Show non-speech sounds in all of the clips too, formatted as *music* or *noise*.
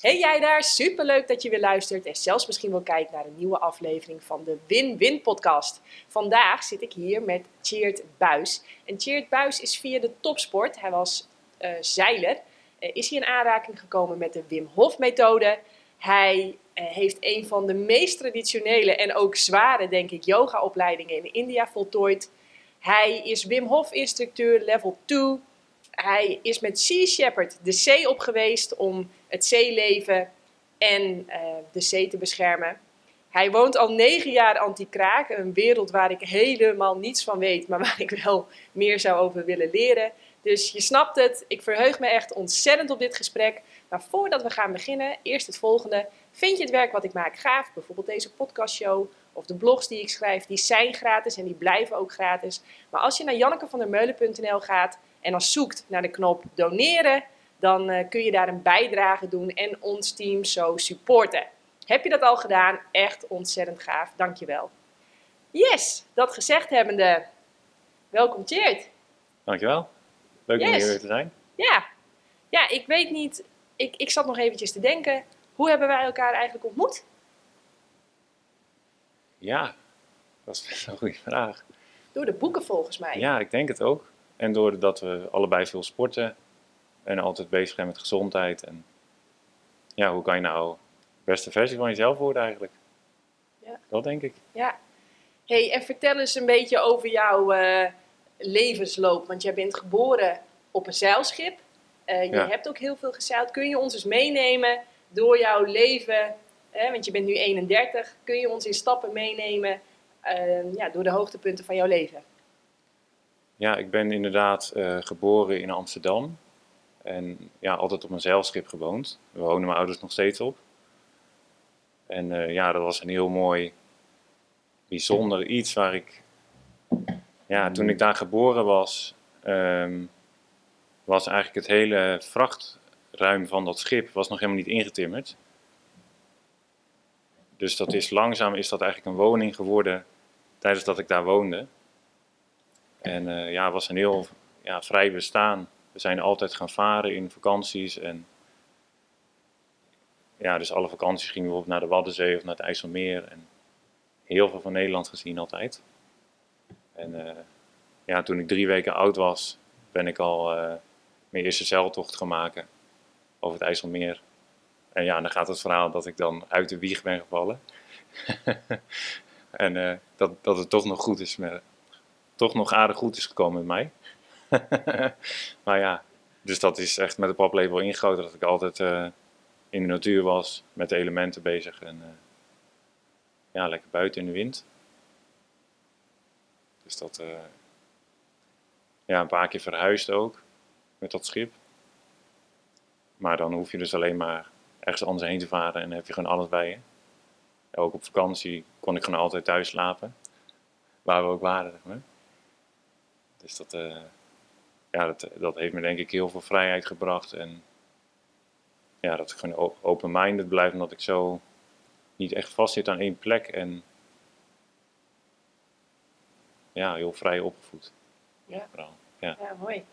Hey jij daar, superleuk dat je weer luistert en zelfs misschien wel kijkt naar een nieuwe aflevering van de Win-Win podcast. Vandaag zit ik hier met Cheert Buis. En Cheert Buis is via de topsport, hij was uh, zeiler, uh, is hij in aanraking gekomen met de Wim Hof methode. Hij uh, heeft een van de meest traditionele en ook zware, denk ik, yogaopleidingen in India voltooid. Hij is Wim Hof instructeur level 2 hij is met Sea Shepherd de zee op geweest om het zeeleven en uh, de zee te beschermen. Hij woont al negen jaar anti-kraak, een wereld waar ik helemaal niets van weet, maar waar ik wel meer zou over willen leren. Dus je snapt het, ik verheug me echt ontzettend op dit gesprek. Maar voordat we gaan beginnen, eerst het volgende. Vind je het werk wat ik maak gaaf? Bijvoorbeeld deze podcastshow of de blogs die ik schrijf, die zijn gratis en die blijven ook gratis. Maar als je naar jannekevandermeulen.nl gaat en dan zoekt naar de knop doneren, dan uh, kun je daar een bijdrage doen en ons team zo supporten. Heb je dat al gedaan? Echt ontzettend gaaf. Dankjewel. Yes, dat gezegd hebbende, welkom Tjeerd. Dankjewel. Leuk yes. om hier weer te zijn. Ja, ja ik weet niet, ik, ik zat nog eventjes te denken, hoe hebben wij elkaar eigenlijk ontmoet? Ja, dat is een goede vraag. Door de boeken volgens mij. Ja, ik denk het ook. En doordat we allebei veel sporten en altijd bezig zijn met gezondheid. En ja, hoe kan je nou de beste versie van jezelf worden eigenlijk? Ja. Dat denk ik. Ja. hey, en vertel eens een beetje over jouw uh, levensloop. Want jij bent geboren op een zeilschip. Uh, je ja. hebt ook heel veel gezeild. Kun je ons eens meenemen door jouw leven? Hè, want je bent nu 31. Kun je ons in stappen meenemen uh, ja, door de hoogtepunten van jouw leven? Ja, ik ben inderdaad uh, geboren in Amsterdam. En ja, altijd op een zeilschip gewoond. We wonen mijn ouders nog steeds op. En uh, ja, dat was een heel mooi, bijzonder iets waar ik... Ja, toen ik daar geboren was, um, was eigenlijk het hele vrachtruim van dat schip was nog helemaal niet ingetimmerd. Dus dat is langzaam is dat eigenlijk een woning geworden tijdens dat ik daar woonde. En uh, ja, het was een heel ja, vrij bestaan. We zijn altijd gaan varen in vakanties. En ja, dus alle vakanties gingen we bijvoorbeeld naar de Waddenzee of naar het IJsselmeer. En heel veel van Nederland gezien altijd. En uh, ja, toen ik drie weken oud was, ben ik al uh, mijn eerste zeiltocht gaan maken over het IJsselmeer. En ja, dan gaat het verhaal dat ik dan uit de wieg ben gevallen. *laughs* en dat, dat het toch nog goed is met, toch nog aardig goed is gekomen met mij. *laughs* maar ja, dus dat is echt met de paplepel ingegoten dat ik altijd uh, in de natuur was, met de elementen bezig en uh, ja, lekker buiten in de wind. Dus dat, uh, ja, een paar keer verhuisd ook met dat schip. Maar dan hoef je dus alleen maar ergens anders heen te varen en heb je gewoon alles bij je. Ook op vakantie kon ik gewoon altijd thuis slapen, waar we ook waren. Maar. Dus dat, uh, ja, dat, dat heeft me denk ik heel veel vrijheid gebracht. En ja, dat ik gewoon open-minded blijf, omdat ik zo niet echt vastzit aan één plek. En ja, heel vrij opgevoed. Ja. Ja. ja, mooi.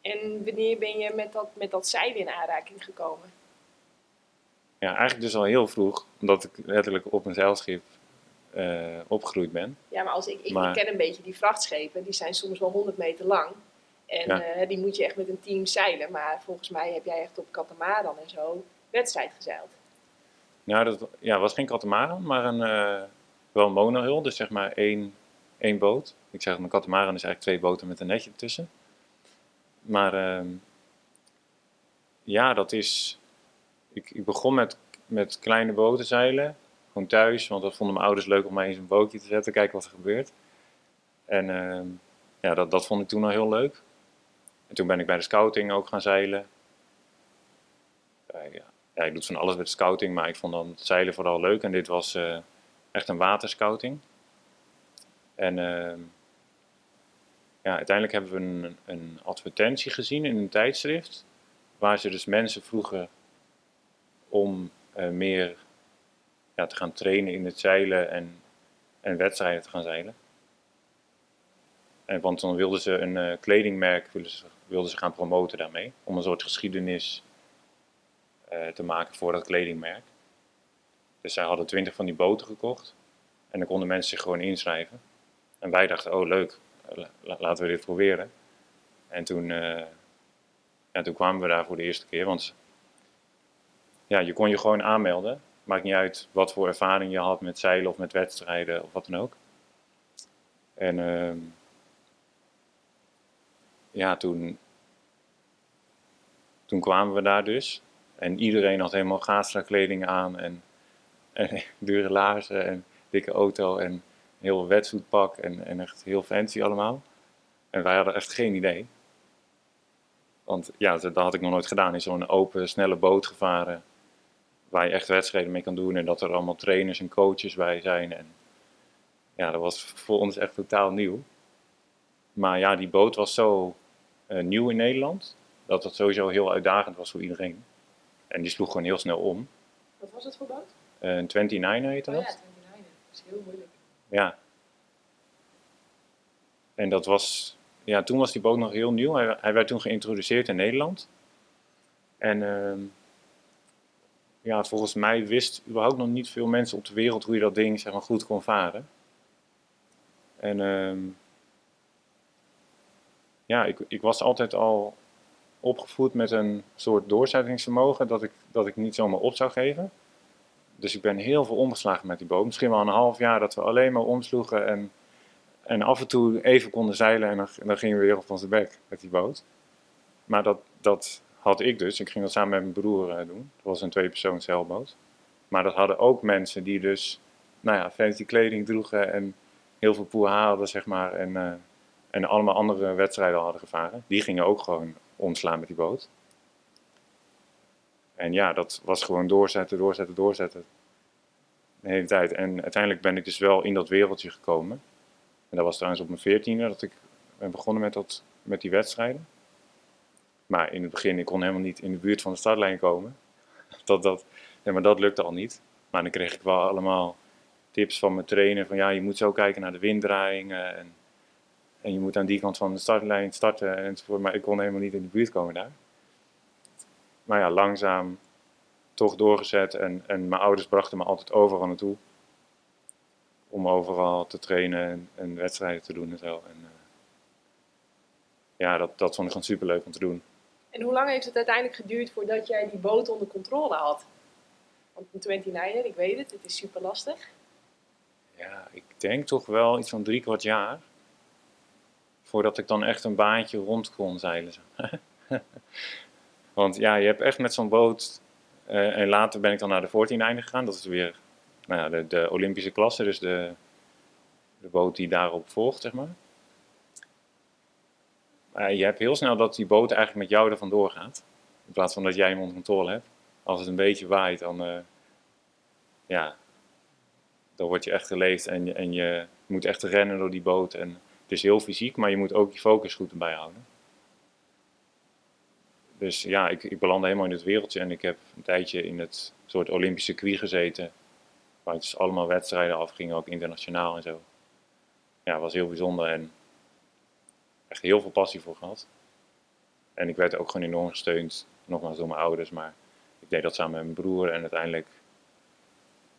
En wanneer ben je met dat, met dat zeilen in aanraking gekomen? Ja, eigenlijk dus al heel vroeg, omdat ik letterlijk op een zeilschip uh, opgegroeid ben. Ja, maar, als ik, ik, maar, ik, ken een beetje die vrachtschepen, die zijn soms wel 100 meter lang. En ja. uh, die moet je echt met een team zeilen. Maar volgens mij heb jij echt op katamaran en zo wedstrijd gezeild. Nou, dat ja, was geen katamaran, maar een, uh, wel een monohull. Dus zeg maar één, één boot. Ik zeg, een katamaran is eigenlijk twee boten met een netje ertussen. Maar uh, ja, dat is... Ik, ik begon met, met kleine boten zeilen thuis, want dat vonden mijn ouders leuk om mij eens een bootje te zetten, kijken wat er gebeurt. En uh, ja, dat, dat vond ik toen al heel leuk. En toen ben ik bij de scouting ook gaan zeilen. Ja. ja, ik doe van alles de scouting, maar ik vond dan het zeilen vooral leuk. En dit was uh, echt een waterscouting. En ehm, ja, uiteindelijk hebben we een, een advertentie gezien in een tijdschrift, waar ze dus mensen vroegen om eh, meer te gaan trainen in het zeilen en, en wedstrijden te gaan zeilen. En, want dan wilden ze een uh, kledingmerk wilden ze, wilden ze gaan promoten daarmee. Om een soort geschiedenis eh, te maken voor dat kledingmerk. Dus zij hadden twintig van die boten gekocht. En dan konden mensen zich gewoon inschrijven. En wij dachten, oh leuk, la- laten we dit proberen. En toen, eh, ja, toen kwamen we daar voor de eerste keer. Want ja, je kon je gewoon aanmelden. Maakt niet uit wat voor ervaring je had met zeilen of met wedstrijden of wat dan ook. En ehm, ja, toen, toen kwamen we daar dus. En iedereen had helemaal Gaastra-kleding aan en, *laughs* dure laarzen en dikke auto en heel wetsuitpak en, en echt heel fancy allemaal. En wij hadden echt geen idee. Want ja, dat had ik nog nooit gedaan. In zo'n open, snelle boot gevaren. Waar je echt wedstrijden mee kan doen. En dat er allemaal trainers en coaches bij zijn. En ja, dat was voor ons echt totaal nieuw. Maar ja, die boot was zo eh, nieuw in Nederland. Dat het sowieso heel uitdagend was voor iedereen. En die sloeg gewoon heel snel om. Wat was het voor boot? Eh, Een 29 heette Oh dat. ja, 29. Dat is heel moeilijk. Ja. En dat was, ja, toen was die boot nog heel nieuw. Hij, hij werd toen geïntroduceerd in Nederland. En ehm, ja, volgens mij wist überhaupt nog niet veel mensen op de wereld hoe je dat ding zeg maar, goed kon varen. En ehm, ja, ik, ik was altijd al opgevoed met een soort doorzettingsvermogen dat ik, dat ik niet zomaar op zou geven. Dus ik ben heel veel omgeslagen met die boot. Misschien wel een half jaar dat we alleen maar omsloegen en, en af en toe even konden zeilen en dan, dan gingen we weer op onze bek met die boot. Maar dat, dat had ik dus. Ik ging dat samen met mijn broer eh, doen. Dat was een tweepersoons zeilboot. Maar dat hadden ook mensen die dus, nou ja, fancy kleding droegen en heel veel poeha hadden, zeg maar. En, eh, en allemaal andere wedstrijden hadden gevaren. Die gingen ook gewoon omslaan met die boot. En ja, dat was gewoon doorzetten, doorzetten, doorzetten. De hele tijd. En uiteindelijk ben ik dus wel in dat wereldje gekomen. En dat was trouwens op mijn veertiende dat ik ben begonnen met, dat, met die wedstrijden. Maar in het begin, ik kon helemaal niet in de buurt van de startlijn komen. *laughs* Dat, dat, ja, maar dat lukte al niet. Maar dan kreeg ik wel allemaal tips van mijn trainer. Van ja, je moet zo kijken naar de winddraaiingen. En, en je moet aan die kant van de startlijn starten enzovoort. Maar ik kon helemaal niet in de buurt komen daar. Maar ja, langzaam toch doorgezet. En, en mijn ouders brachten me altijd overal naartoe. Om overal te trainen en, en wedstrijden te doen en zo. En, eh, ja, dat, dat vond ik gewoon superleuk om te doen. En hoe lang heeft het uiteindelijk geduurd voordat jij die boot onder controle had? Want een 29 ik weet het, het is super lastig. Ja, ik denk toch wel iets van drie kwart jaar. Voordat ik dan echt een baantje rond kon zeilen. *laughs* Want ja, je hebt echt met zo'n boot. eh, en later ben ik dan naar de 14 einde gegaan. Dat is weer nou ja, de, de Olympische klasse, dus de, de boot die daarop volgt, zeg maar. Maar je hebt heel snel dat die boot eigenlijk met jou er vandoor gaat. In plaats van dat jij hem onder controle hebt. Als het een beetje waait, dan, eh, ja, dan word je echt geleefd en, en je moet echt rennen door die boot. En het is heel fysiek, maar je moet ook je focus goed erbij houden. Dus ja, ik, ik belandde helemaal in het wereldje en ik heb een tijdje in het soort Olympische circuit gezeten. Waar het dus allemaal wedstrijden afgingen, ook internationaal en zo. Ja, was heel bijzonder en echt heel veel passie voor gehad. En ik werd ook gewoon enorm gesteund, nogmaals door mijn ouders, maar ik deed dat samen met mijn broer en uiteindelijk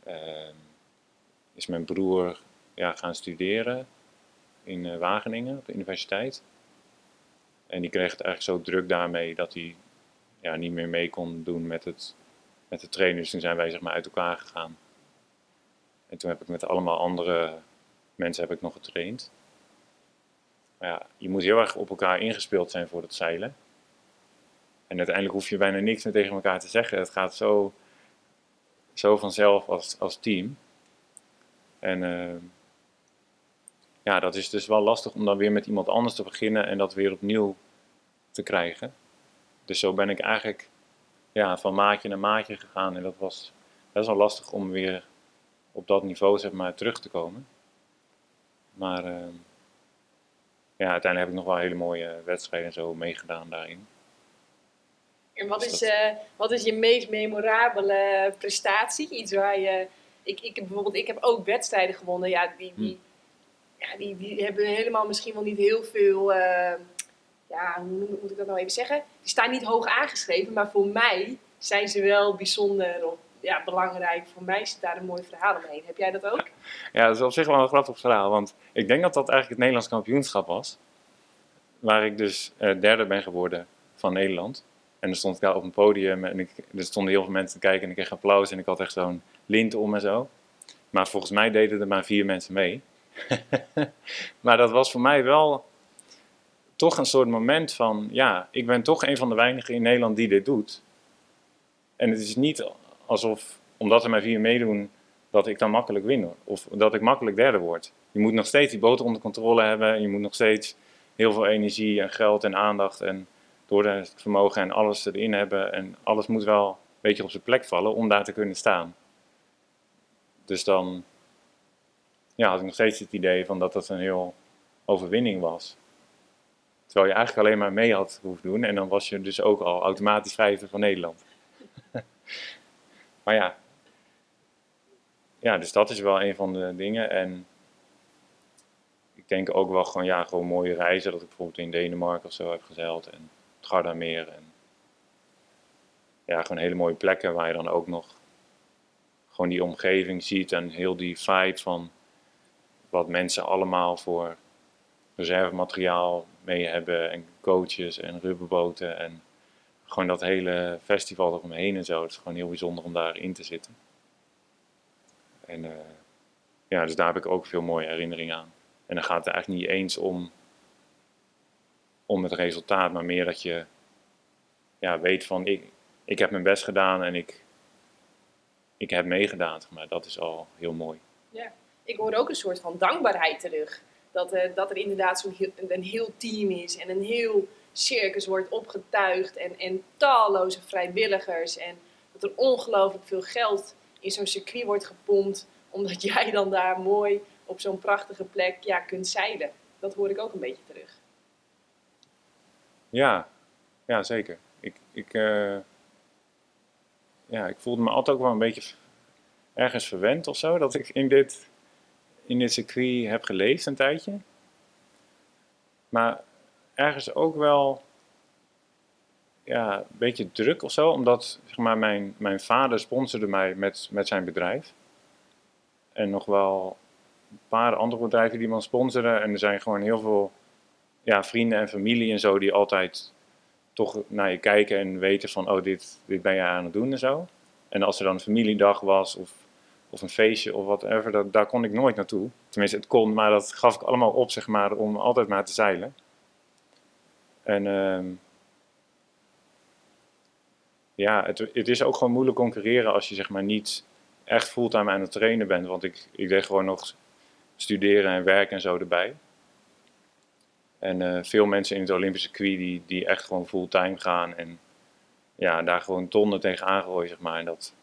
ehm, is mijn broer ja, gaan studeren in eh, Wageningen op de universiteit. En die kreeg het eigenlijk zo druk daarmee dat hij ja, niet meer mee kon doen met, het, met de trainers. Toen zijn wij zeg maar uit elkaar gegaan. En toen heb ik met allemaal andere mensen heb ik nog getraind. Ja, je moet heel erg op elkaar ingespeeld zijn voor het zeilen. En uiteindelijk hoef je bijna niks meer tegen elkaar te zeggen. Het gaat zo, zo vanzelf als, als team. En eh, ja, dat is dus wel lastig om dan weer met iemand anders te beginnen en dat weer opnieuw te krijgen. Dus zo ben ik eigenlijk ja, van maatje naar maatje gegaan. En dat was best wel lastig om weer op dat niveau zeg maar, terug te komen. Maar eh, ja, uiteindelijk heb ik nog wel hele mooie wedstrijden en zo meegedaan daarin. En wat Dus is, eh, wat is je meest memorabele prestatie? Iets waar je. Ik, ik heb bijvoorbeeld, ik heb ook wedstrijden gewonnen. Ja, die, die, ja, die, die hebben helemaal misschien wel niet heel veel. eh, ja, hoe moet ik dat nou even zeggen? Die staan niet hoog aangeschreven, maar voor mij zijn ze wel bijzonder of ja, belangrijk. Voor mij zit daar een mooi verhaal omheen. Heb jij dat ook? Ja, dat is op zich wel een grappig verhaal. Want ik denk dat dat eigenlijk het Nederlands kampioenschap was. Waar ik dus eh, derde ben geworden van Nederland. En dan stond ik daar op een podium en ik, er stonden heel veel mensen te kijken en ik kreeg applaus en ik had echt zo'n lint om en zo. Maar volgens mij deden er maar vier mensen mee. *laughs* maar dat was voor mij wel toch een soort moment van, ja, ik ben toch een van de weinigen in Nederland die dit doet. En het is niet alsof, omdat er maar vier meedoen, dat ik dan makkelijk win. Of dat ik makkelijk derde word. Je moet nog steeds die boter onder controle hebben. Je moet nog steeds heel veel energie en geld en aandacht en doorzettingsvermogen en alles erin hebben. En alles moet wel een beetje op zijn plek vallen om daar te kunnen staan. Dus dan ja, had ik nog steeds het idee van dat dat een heel overwinning was. Terwijl je eigenlijk alleen maar mee had hoeven doen en dan was je dus ook al automatisch vijfde van Nederland. *laughs* maar ja. Ja, dus dat is wel een van de dingen. En ik denk ook wel gewoon, ja, gewoon mooie reizen. Dat ik bijvoorbeeld in Denemarken of zo heb gezeild. En het Gardameer. En ja, gewoon hele mooie plekken waar je dan ook nog gewoon die omgeving ziet. En heel die vibe van wat mensen allemaal voor reservemateriaal mee hebben. En coaches en rubberboten. En gewoon dat hele festival eromheen en zo. Het is gewoon heel bijzonder om daarin te zitten. En uh, ja, dus daar heb ik ook veel mooie herinneringen aan. En dan gaat het eigenlijk niet eens om, om het resultaat, maar meer dat je ja, weet van ik, ik heb mijn best gedaan en ik, ik heb meegedaan. Maar dat is al heel mooi. Ja, ik hoor ook een soort van dankbaarheid terug. Dat, uh, dat er inderdaad zo'n een heel team is en een heel circus wordt opgetuigd en, en talloze vrijwilligers. En dat er ongelooflijk veel geld in zo'n circuit wordt gepompt, omdat *laughs* jij dan daar mooi op zo'n prachtige plek ja, kunt zeilen. Dat hoor ik ook een beetje terug. Ja, ja zeker. Ik, ik, uh, ja, ik voelde me altijd ook wel een beetje ergens verwend of zo, dat ik in dit, in dit circuit heb geleefd een tijdje. Maar ergens ook wel ja, een beetje druk of zo, omdat zeg maar, mijn, mijn vader sponsorde mij met, met zijn bedrijf. En nog wel een paar andere bedrijven die me sponsoren. En er zijn gewoon heel veel ja, vrienden en familie en zo die altijd toch naar je kijken en weten van, oh, dit, dit ben je aan het doen en zo. En als er dan een familiedag was of, of een feestje of whatever, dat, daar kon ik nooit naartoe. Tenminste, het kon, maar dat gaf ik allemaal op, zeg maar, om altijd maar te zeilen. En uh, ja, het, het, is ook gewoon moeilijk concurreren als je zeg maar niet echt fulltime aan het trainen bent. Want ik, ik deed gewoon nog studeren en werken en zo erbij. En uh, veel mensen in het Olympische circuit die, die echt gewoon fulltime gaan en ja, daar gewoon tonnen tegen aangooien, zeg maar. En dat,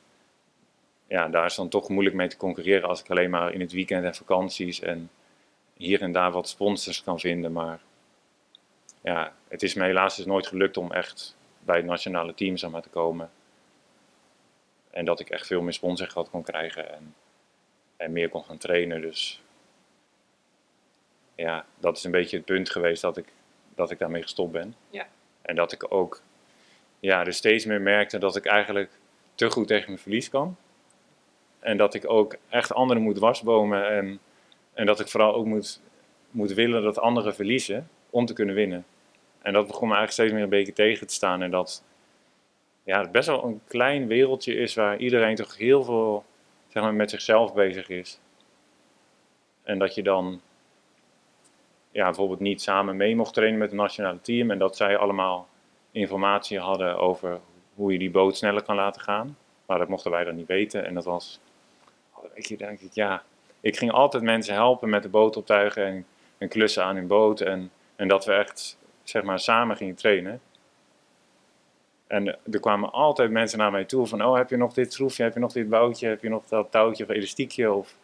ja, daar is dan toch moeilijk mee te concurreren als ik alleen maar in het weekend en vakanties en hier en daar wat sponsors kan vinden. Maar ja, het is me helaas dus nooit gelukt om echt bij het nationale team zeg maar, te komen. En dat ik echt veel meer sponsorgeld kon krijgen en, en meer kon gaan trainen. Dus ja, dat is een beetje het punt geweest dat ik, dat ik daarmee gestopt ben. Ja. En dat ik ook ja, dus steeds meer merkte dat ik eigenlijk te goed tegen mijn verlies kan. En dat ik ook echt anderen moet wasbomen. En, en dat ik vooral ook moet, moet willen dat anderen verliezen om te kunnen winnen. En dat begon me eigenlijk steeds meer een beetje tegen te staan. En dat ja, het best wel een klein wereldje is waar iedereen toch heel veel zeg maar, met zichzelf bezig is. En dat je dan ja, bijvoorbeeld niet samen mee mocht trainen met het nationale team. En dat zij allemaal informatie hadden over hoe je die boot sneller kan laten gaan. Maar dat mochten wij dan niet weten. En dat was, weet je, denk ik, ja. Ik ging altijd mensen helpen met de boot optuigen en, en klussen aan hun boot. En, en dat we echt, zeg maar, samen gingen trainen. En er kwamen altijd mensen naar mij toe van, oh, heb je nog dit schroefje, heb je nog dit boutje, heb je nog dat touwtje of elastiekje, of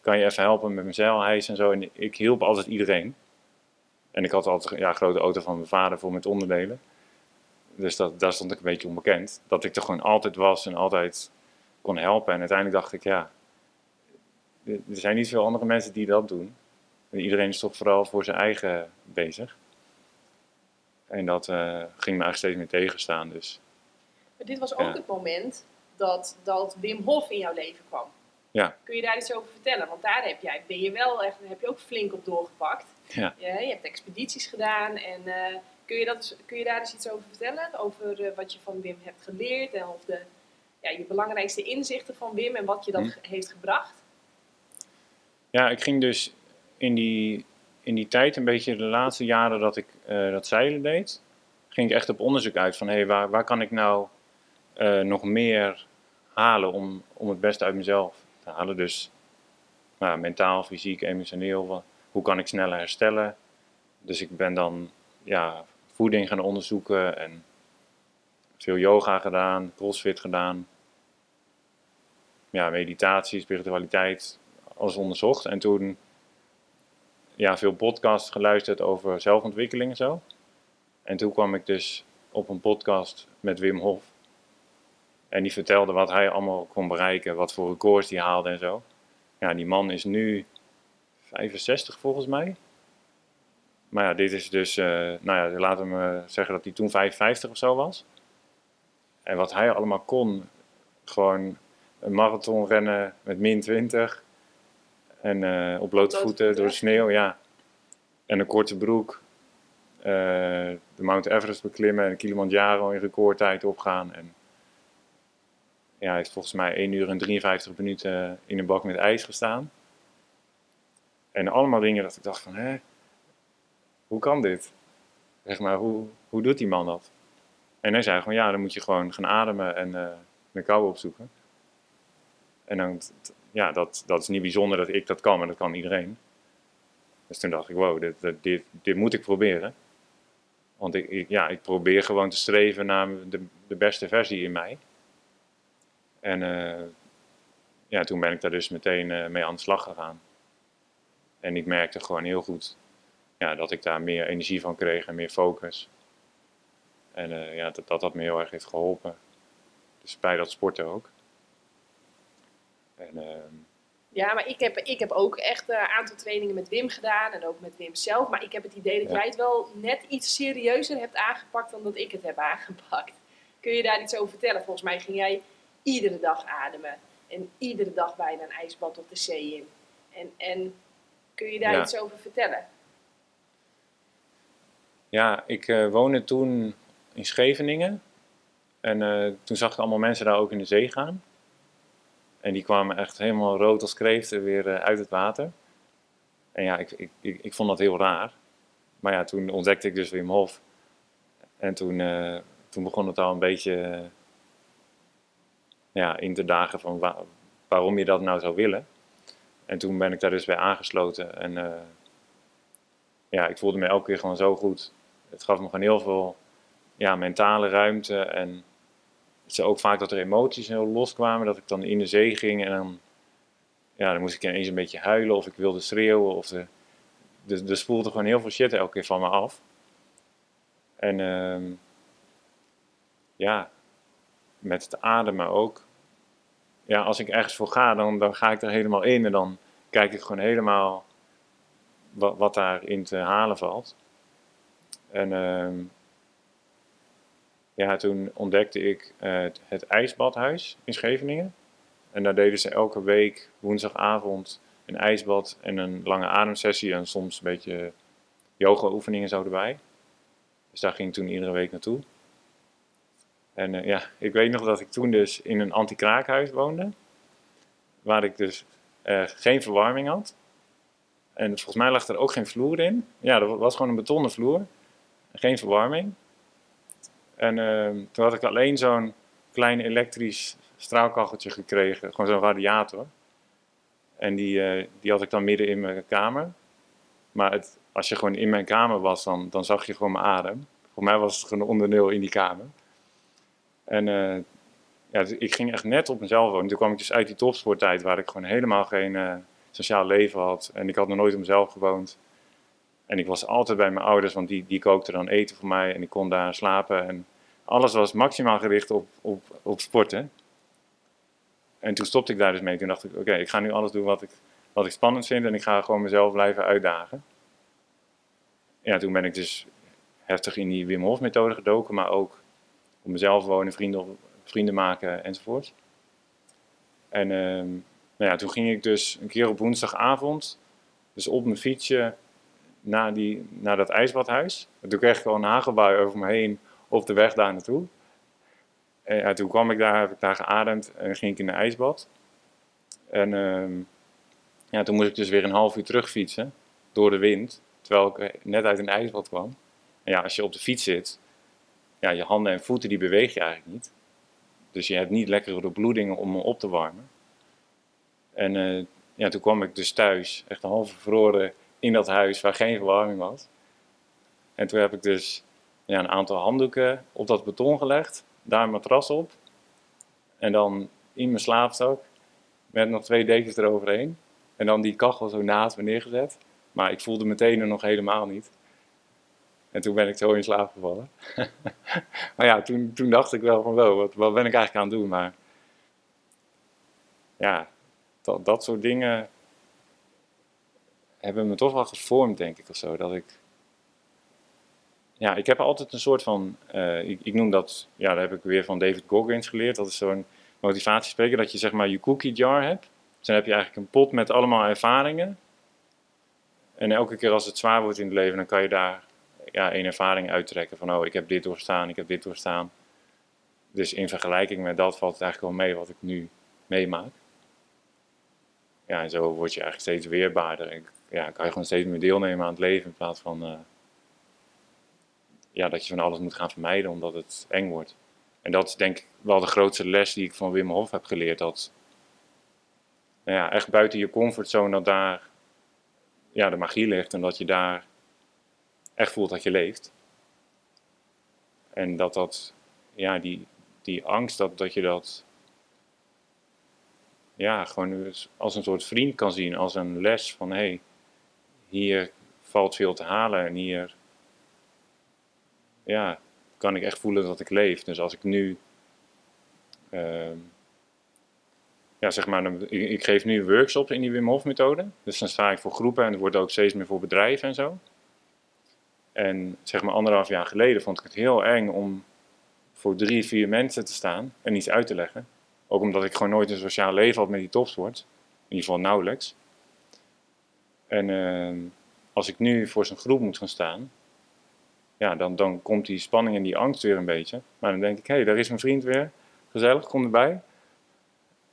kan je even helpen met mijn zeilhijs en zo. En ik hielp altijd iedereen. En ik had altijd ja, een grote auto van mijn vader voor met onderdelen. Dus dat, daar stond ik een beetje onbekend. Dat ik er gewoon altijd was en altijd kon helpen. En uiteindelijk dacht ik, ja, er zijn niet veel andere mensen die dat doen. Iedereen is toch vooral voor zijn eigen bezig. En dat uh, ging me eigenlijk steeds meer tegenstaan. Dus Maar dit was ook Ja. het moment dat, dat Wim Hof in jouw leven kwam. Ja. Kun je daar iets over vertellen? Want daar heb, jij, ben je wel echt, heb je ook flink op doorgepakt. Ja. je hebt expedities gedaan. En eh, kun, je dat, kun je daar eens iets over vertellen? Over eh, wat je van Wim hebt geleerd en of de, ja, je belangrijkste inzichten van Wim en wat je dat Hm. heeft gebracht? Ja, ik ging dus in die, in die tijd, een beetje de laatste jaren dat ik eh, dat zeilen deed, ging ik echt op onderzoek uit van hé, hey, waar, waar kan ik nou eh, nog meer halen om, om het beste uit mezelf te halen. Dus nou, mentaal, fysiek, emotioneel, hoe kan ik sneller herstellen. Dus ik ben dan ja, voeding gaan onderzoeken en veel yoga gedaan, crossfit gedaan. Ja, meditatie, spiritualiteit, alles onderzocht. En toen ja, veel podcasts geluisterd over zelfontwikkeling en zo. En toen kwam ik dus op een podcast met Wim Hof. En die vertelde wat hij allemaal kon bereiken, wat voor records hij haalde en zo. Ja, die man is nu 65 volgens mij. Maar ja, dit is dus, eh, nou ja, laten we zeggen dat hij toen 55 of zo was. En wat hij allemaal kon, gewoon een marathon rennen met min 20. En eh, op blote voeten door de sneeuw, ja. En een korte broek. eh, de Mount Everest beklimmen en Kilimanjaro in recordtijd opgaan. En ja, hij heeft volgens mij 1 uur en 53 minuten in een bak met ijs gestaan. En allemaal dingen dat ik dacht van, hè, hoe kan dit? Zeg maar, hoe, hoe doet die man dat? En hij zei gewoon, ja, dan moet je gewoon gaan ademen en de kou opzoeken. En dan, ja, dat, dat is niet bijzonder dat ik dat kan, maar dat kan iedereen. Dus toen dacht ik, wow, dit, dit, dit, moet ik proberen. Want ik, ja, ik probeer gewoon te streven naar de, de beste versie in mij. En eh, ja, toen ben ik daar dus meteen eh, mee aan de slag gegaan. En ik merkte gewoon heel goed ja, dat ik daar meer energie van kreeg en meer focus. En eh, ja, dat, dat dat me heel erg heeft geholpen. Dus bij dat sporten ook. En ehm, Ja, maar ik heb, ik heb ook echt een aantal trainingen met Wim gedaan en ook met Wim zelf. Maar ik heb het idee dat jij het wel net iets serieuzer hebt aangepakt dan dat ik het heb aangepakt. Kun je daar iets over vertellen? Volgens mij ging jij iedere dag ademen. En iedere dag bijna een ijsbad op de zee in. En, en kun je daar Ja. iets over vertellen? Ja, ik eh, woonde toen in Scheveningen. En eh, toen zag ik allemaal mensen daar ook in de zee gaan. En die kwamen echt helemaal rood als kreeften weer eh, uit het water. En ja, ik, ik, ik, ik vond dat heel raar. Maar ja, toen ontdekte ik dus Wim Hof. En toen, eh, toen begon het al een beetje eh, ja, in te dagen van wa- waarom je dat nou zou willen. En toen ben ik daar dus bij aangesloten. En ja, ik voelde me elke keer gewoon zo goed. Het gaf me gewoon heel veel ja, mentale ruimte. En is ook vaak dat er emoties heel loskwamen. Dat ik dan in de zee ging en dan, ja, dan moest ik ineens een beetje huilen of ik wilde schreeuwen. Of de, de, er spoelde gewoon heel veel shit elke keer van me af. En ehm, ja, met het ademen ook. Ja, als ik ergens voor ga, dan, dan ga ik er helemaal in en dan kijk ik gewoon helemaal wat, wat daarin te halen valt. En ehm, ja, toen ontdekte ik eh, het, ijsbadhuis in Scheveningen. En daar deden ze elke week woensdagavond een ijsbad en een lange ademsessie en soms een beetje yoga-oefeningen zo erbij. Dus daar ging toen iedere week naartoe. En eh, ja, ik weet nog dat ik toen dus in een anti-kraakhuis woonde. Waar ik dus eh, geen verwarming had. En volgens mij lag er ook geen vloer in. Ja, er was gewoon een betonnen vloer. Geen verwarming. En ehm, toen had ik alleen zo'n klein elektrisch straalkacheltje gekregen. Gewoon zo'n radiator. En die, eh, die had ik dan midden in mijn kamer. Maar het, als je gewoon in mijn kamer was, dan, dan zag je gewoon mijn adem. Voor mij was het gewoon een onderdeel in die kamer. En eh, ja, dus ik ging echt net op mezelf wonen. Toen kwam ik dus uit die topsporttijd waar ik gewoon helemaal geen eh, sociaal leven had. En ik had nog nooit op mezelf gewoond. En ik was altijd bij mijn ouders, want die, die kookten dan eten voor mij en ik kon daar slapen. En alles was maximaal gericht op, op, op sporten. En toen stopte ik daar dus mee. Toen dacht ik, oké, ik ga nu alles doen wat ik, wat ik spannend vind en ik ga gewoon mezelf blijven uitdagen. Ja, toen ben ik dus heftig in die Wim Hof methode gedoken, maar ook op mezelf wonen, vrienden, vrienden maken enzovoort. En ehm, nou ja, toen ging ik dus een keer op woensdagavond, dus op mijn fietsje, naar, die, naar dat ijsbadhuis. En toen kreeg ik al een hagelbui over me heen op de weg daar naartoe. En ja, toen kwam ik daar, heb ik daar geademd en ging ik in een ijsbad. En ehm, ja, toen moest ik dus weer een half uur terugfietsen door de wind, terwijl ik net uit een ijsbad kwam. En ja, als je op de fiets zit, ja, je handen en voeten die beweeg je eigenlijk niet. Dus je hebt niet lekkere doorbloedingen om me op te warmen. En uh, ja, toen kwam ik dus thuis, echt een half vervroren in dat huis waar geen verwarming was. En toen heb ik dus ja, een aantal handdoeken op dat beton gelegd, daar een matras op. En dan in mijn slaapzak met nog twee dekens eroverheen. En dan die kachel zo naast me neergezet. Maar ik voelde meteen er nog helemaal niet. En toen ben ik zo in slaap gevallen. *laughs* maar ja, toen, toen dacht ik wel van, wat, wat ben ik eigenlijk aan het doen? Maar ja, dat, dat soort dingen hebben me toch wel gevormd, denk ik, of zo. Dat ik, ja, ik heb altijd een soort van, uh, ik, ik, noem dat, ja, dat heb ik weer van David Goggins geleerd. Dat is zo'n motivatiespreker, dat je zeg maar je cookie jar hebt. Dus dan heb je eigenlijk een pot met allemaal ervaringen. En elke keer als het zwaar wordt in het leven, dan kan je daar ja, een ervaring uittrekken. Van, oh, ik heb dit doorstaan, ik heb dit doorstaan. Dus in vergelijking met dat valt het eigenlijk wel mee wat ik nu meemaak. Ja, en zo word je eigenlijk steeds weerbaarder. Ja, kan je gewoon steeds meer deelnemen aan het leven in plaats van uh, ja, dat je van alles moet gaan vermijden omdat het eng wordt. En dat is denk ik wel de grootste les die ik van Wim Hof heb geleerd. Dat nou ja, echt buiten je comfortzone, dat daar ja, de magie ligt en dat je daar echt voelt dat je leeft. En dat dat, ja, die, die angst, dat, dat je dat ja, gewoon als een soort vriend kan zien, als een les van hé, hey, hier valt veel te halen en hier ja, kan ik echt voelen dat ik leef. Dus als ik nu, uh, ja zeg maar, ik, geef nu workshops in die Wim Hof methode. Dus dan sta ik voor groepen en het wordt ook steeds meer voor bedrijven en zo. En zeg maar anderhalf jaar geleden vond ik het heel eng om voor drie, vier mensen te staan en iets uit te leggen. Ook omdat ik gewoon nooit een sociaal leven had met die topsport. In ieder geval nauwelijks. En uh, als ik nu voor zijn groep moet gaan staan, ja, dan, dan komt die spanning en die angst weer een beetje. Maar dan denk ik, hé, hey, daar is mijn vriend weer. Gezellig, kom erbij.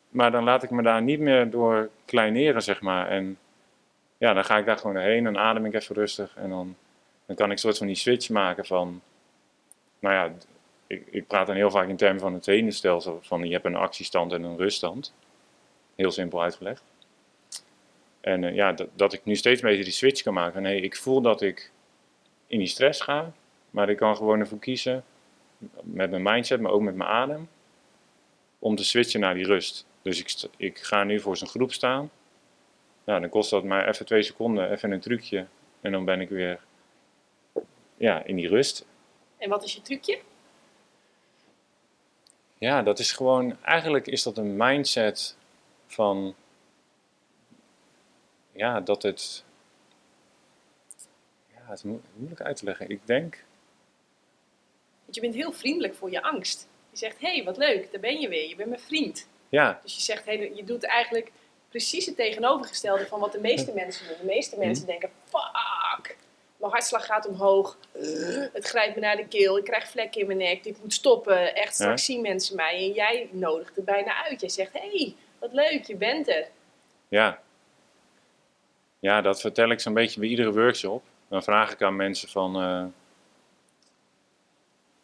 Maar dan laat ik me daar niet meer door kleineren, zeg maar. En ja, dan ga ik daar gewoon heen en adem ik even rustig. En dan, dan kan ik een soort van die switch maken van, nou ja, ik, ik praat dan heel vaak in termen van het zenuwstelsel. Van je hebt een actiestand en een ruststand. Heel simpel uitgelegd. En uh, ja, dat, dat, ik nu steeds beter die switch kan maken. Nee, ik voel dat ik in die stress ga, maar ik kan gewoon ervoor kiezen, met mijn mindset, maar ook met mijn adem, om te switchen naar die rust. Dus ik, ik ga nu voor zo'n groep staan. Nou, dan kost dat maar even twee seconden, even een trucje. En dan ben ik weer ja, in die rust. En wat is je trucje? Ja, dat is gewoon, eigenlijk is dat een mindset van, ja, dat het, ja, het is moeilijk uit te leggen. Ik denk. Want je bent heel vriendelijk voor je angst. Je zegt, hé, hey, wat leuk, daar ben je weer, je bent mijn vriend. Ja. Dus je zegt, hey, je doet eigenlijk precies het tegenovergestelde van wat de meeste mensen doen. De meeste mensen hm. denken, fuck, mijn hartslag gaat omhoog, het grijpt me naar de keel, ik krijg vlekken in mijn nek, dit moet stoppen, echt straks zien mensen mij. En jij nodigt het bijna uit. Jij zegt, hé, hey, wat leuk, je bent er. Ja. Ja, dat vertel ik zo'n beetje bij iedere workshop. Dan vraag ik aan mensen van, uh,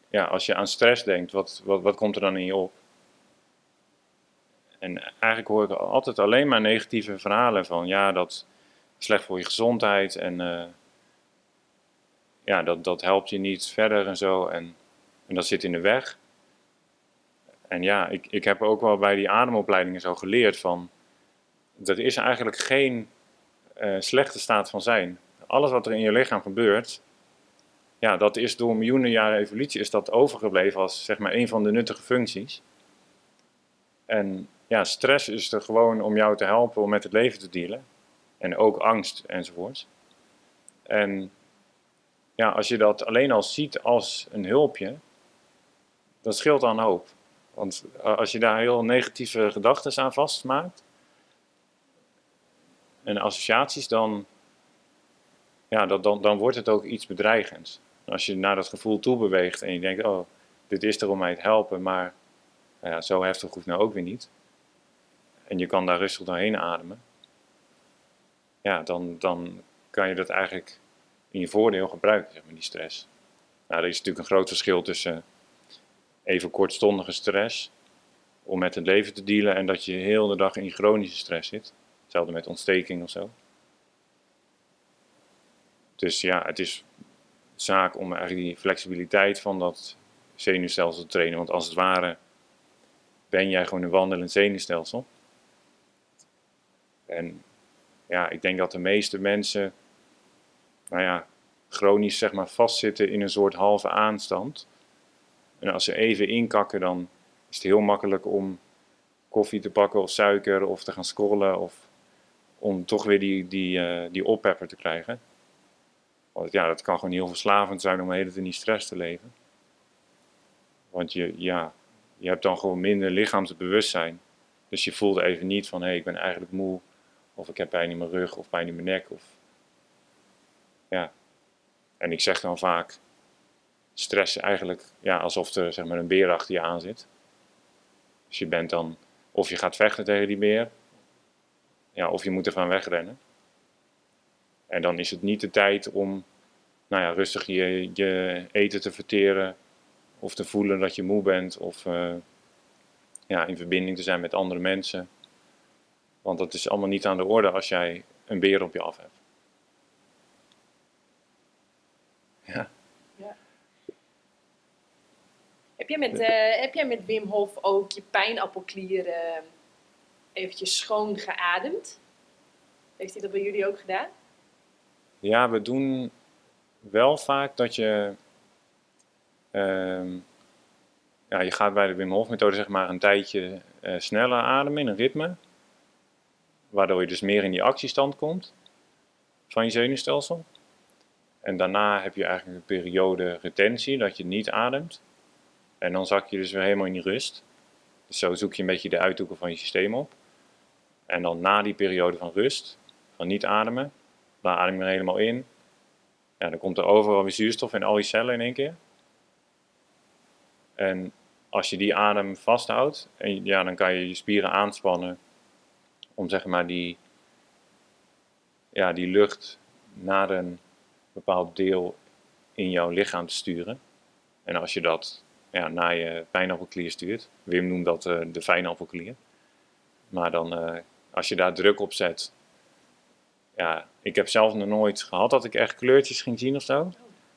ja, als je aan stress denkt, wat, wat, wat komt er dan in je op? En eigenlijk hoor ik altijd alleen maar negatieve verhalen van, ja, dat is slecht voor je gezondheid en uh, ja, dat, dat helpt je niet verder en zo. En, en dat zit in de weg. En ja, ik, ik heb ook wel bij die ademopleidingen zo geleerd van, er is eigenlijk geen uh, slechte staat van zijn. Alles wat er in je lichaam gebeurt, ja, dat is door miljoenen jaren evolutie is dat overgebleven als zeg maar een van de nuttige functies. En ja, stress is er gewoon om jou te helpen om met het leven te dealen. En ook angst enzovoort. En ja, als je dat alleen al ziet als een hulpje, dat scheelt een hoop. Want eh, als je daar heel negatieve gedachten aan vastmaakt en associaties, dan, ja, dat, dan, dan wordt het ook iets bedreigends. Als je naar dat gevoel toe beweegt en je denkt, oh, dit is er om mij te helpen, maar nou ja, zo heftig hoeft nou ook weer niet. En je kan daar rustig doorheen ademen. Ja, dan, dan kan je dat eigenlijk in je voordeel gebruiken, zeg maar, die stress. Nou, er is natuurlijk een groot verschil tussen even kortstondige stress om met het leven te dealen en dat je heel de dag in chronische stress zit. Hetzelfde met ontsteking of zo. Dus ja, het is zaak om eigenlijk die flexibiliteit van dat zenuwstelsel te trainen. Want als het ware ben jij gewoon een wandelend zenuwstelsel. En ja, ik denk dat de meeste mensen, nou ja, chronisch zeg maar vastzitten in een soort halve aanstand. En als ze even inkakken, dan is het heel makkelijk om koffie te pakken of suiker of te gaan scrollen of om toch weer die, die, uh, die oppepper te krijgen. Want ja, dat kan gewoon heel verslavend zijn om de hele tijd in die stress te leven. Want je, ja, je hebt dan gewoon minder lichaamsbewustzijn. Dus je voelt even niet van, hé, hey, ik ben eigenlijk moe. Of ik heb pijn in mijn rug of pijn in mijn nek. Of, ja. En ik zeg dan vaak, stress eigenlijk ja, alsof er zeg maar, een beer achter je aan zit. Dus je bent dan, of je gaat vechten tegen die beer, ja, of je moet ervan wegrennen. En dan is het niet de tijd om nou ja, rustig je, je eten te verteren, of te voelen dat je moe bent, of uh, ja, in verbinding te zijn met andere mensen. Want dat is allemaal niet aan de orde als jij een beer op je af hebt. Ja. Heb, jij met, uh, heb jij met Wim Hof ook je pijnappelklieren eventjes schoon geademd? Heeft hij dat bij jullie ook gedaan? Ja, we doen wel vaak dat je. Uh, ja, je gaat bij de Wim Hof methode zeg maar een tijdje uh, sneller ademen in een ritme. Waardoor je dus meer in die actiestand komt van je zenuwstelsel. En daarna heb je eigenlijk een periode retentie, dat je niet ademt. En dan zak je dus weer helemaal in die rust. Dus zo zoek je een beetje de uithoeken van je systeem op. En dan na die periode van rust, van niet ademen, dan adem je helemaal in. Ja, dan komt er overal weer zuurstof in al je cellen in één keer. En als je die adem vasthoudt, en ja, dan kan je je spieren aanspannen om zeg maar die, ja, die lucht naar een bepaald deel in jouw lichaam te sturen. En als je dat ja, naar je pijnappelklier stuurt, Wim noemt dat uh, de fijnappelklier. Maar dan, uh, als je daar druk op zet, ja, ik heb zelf nog nooit gehad dat ik echt kleurtjes ging zien of zo.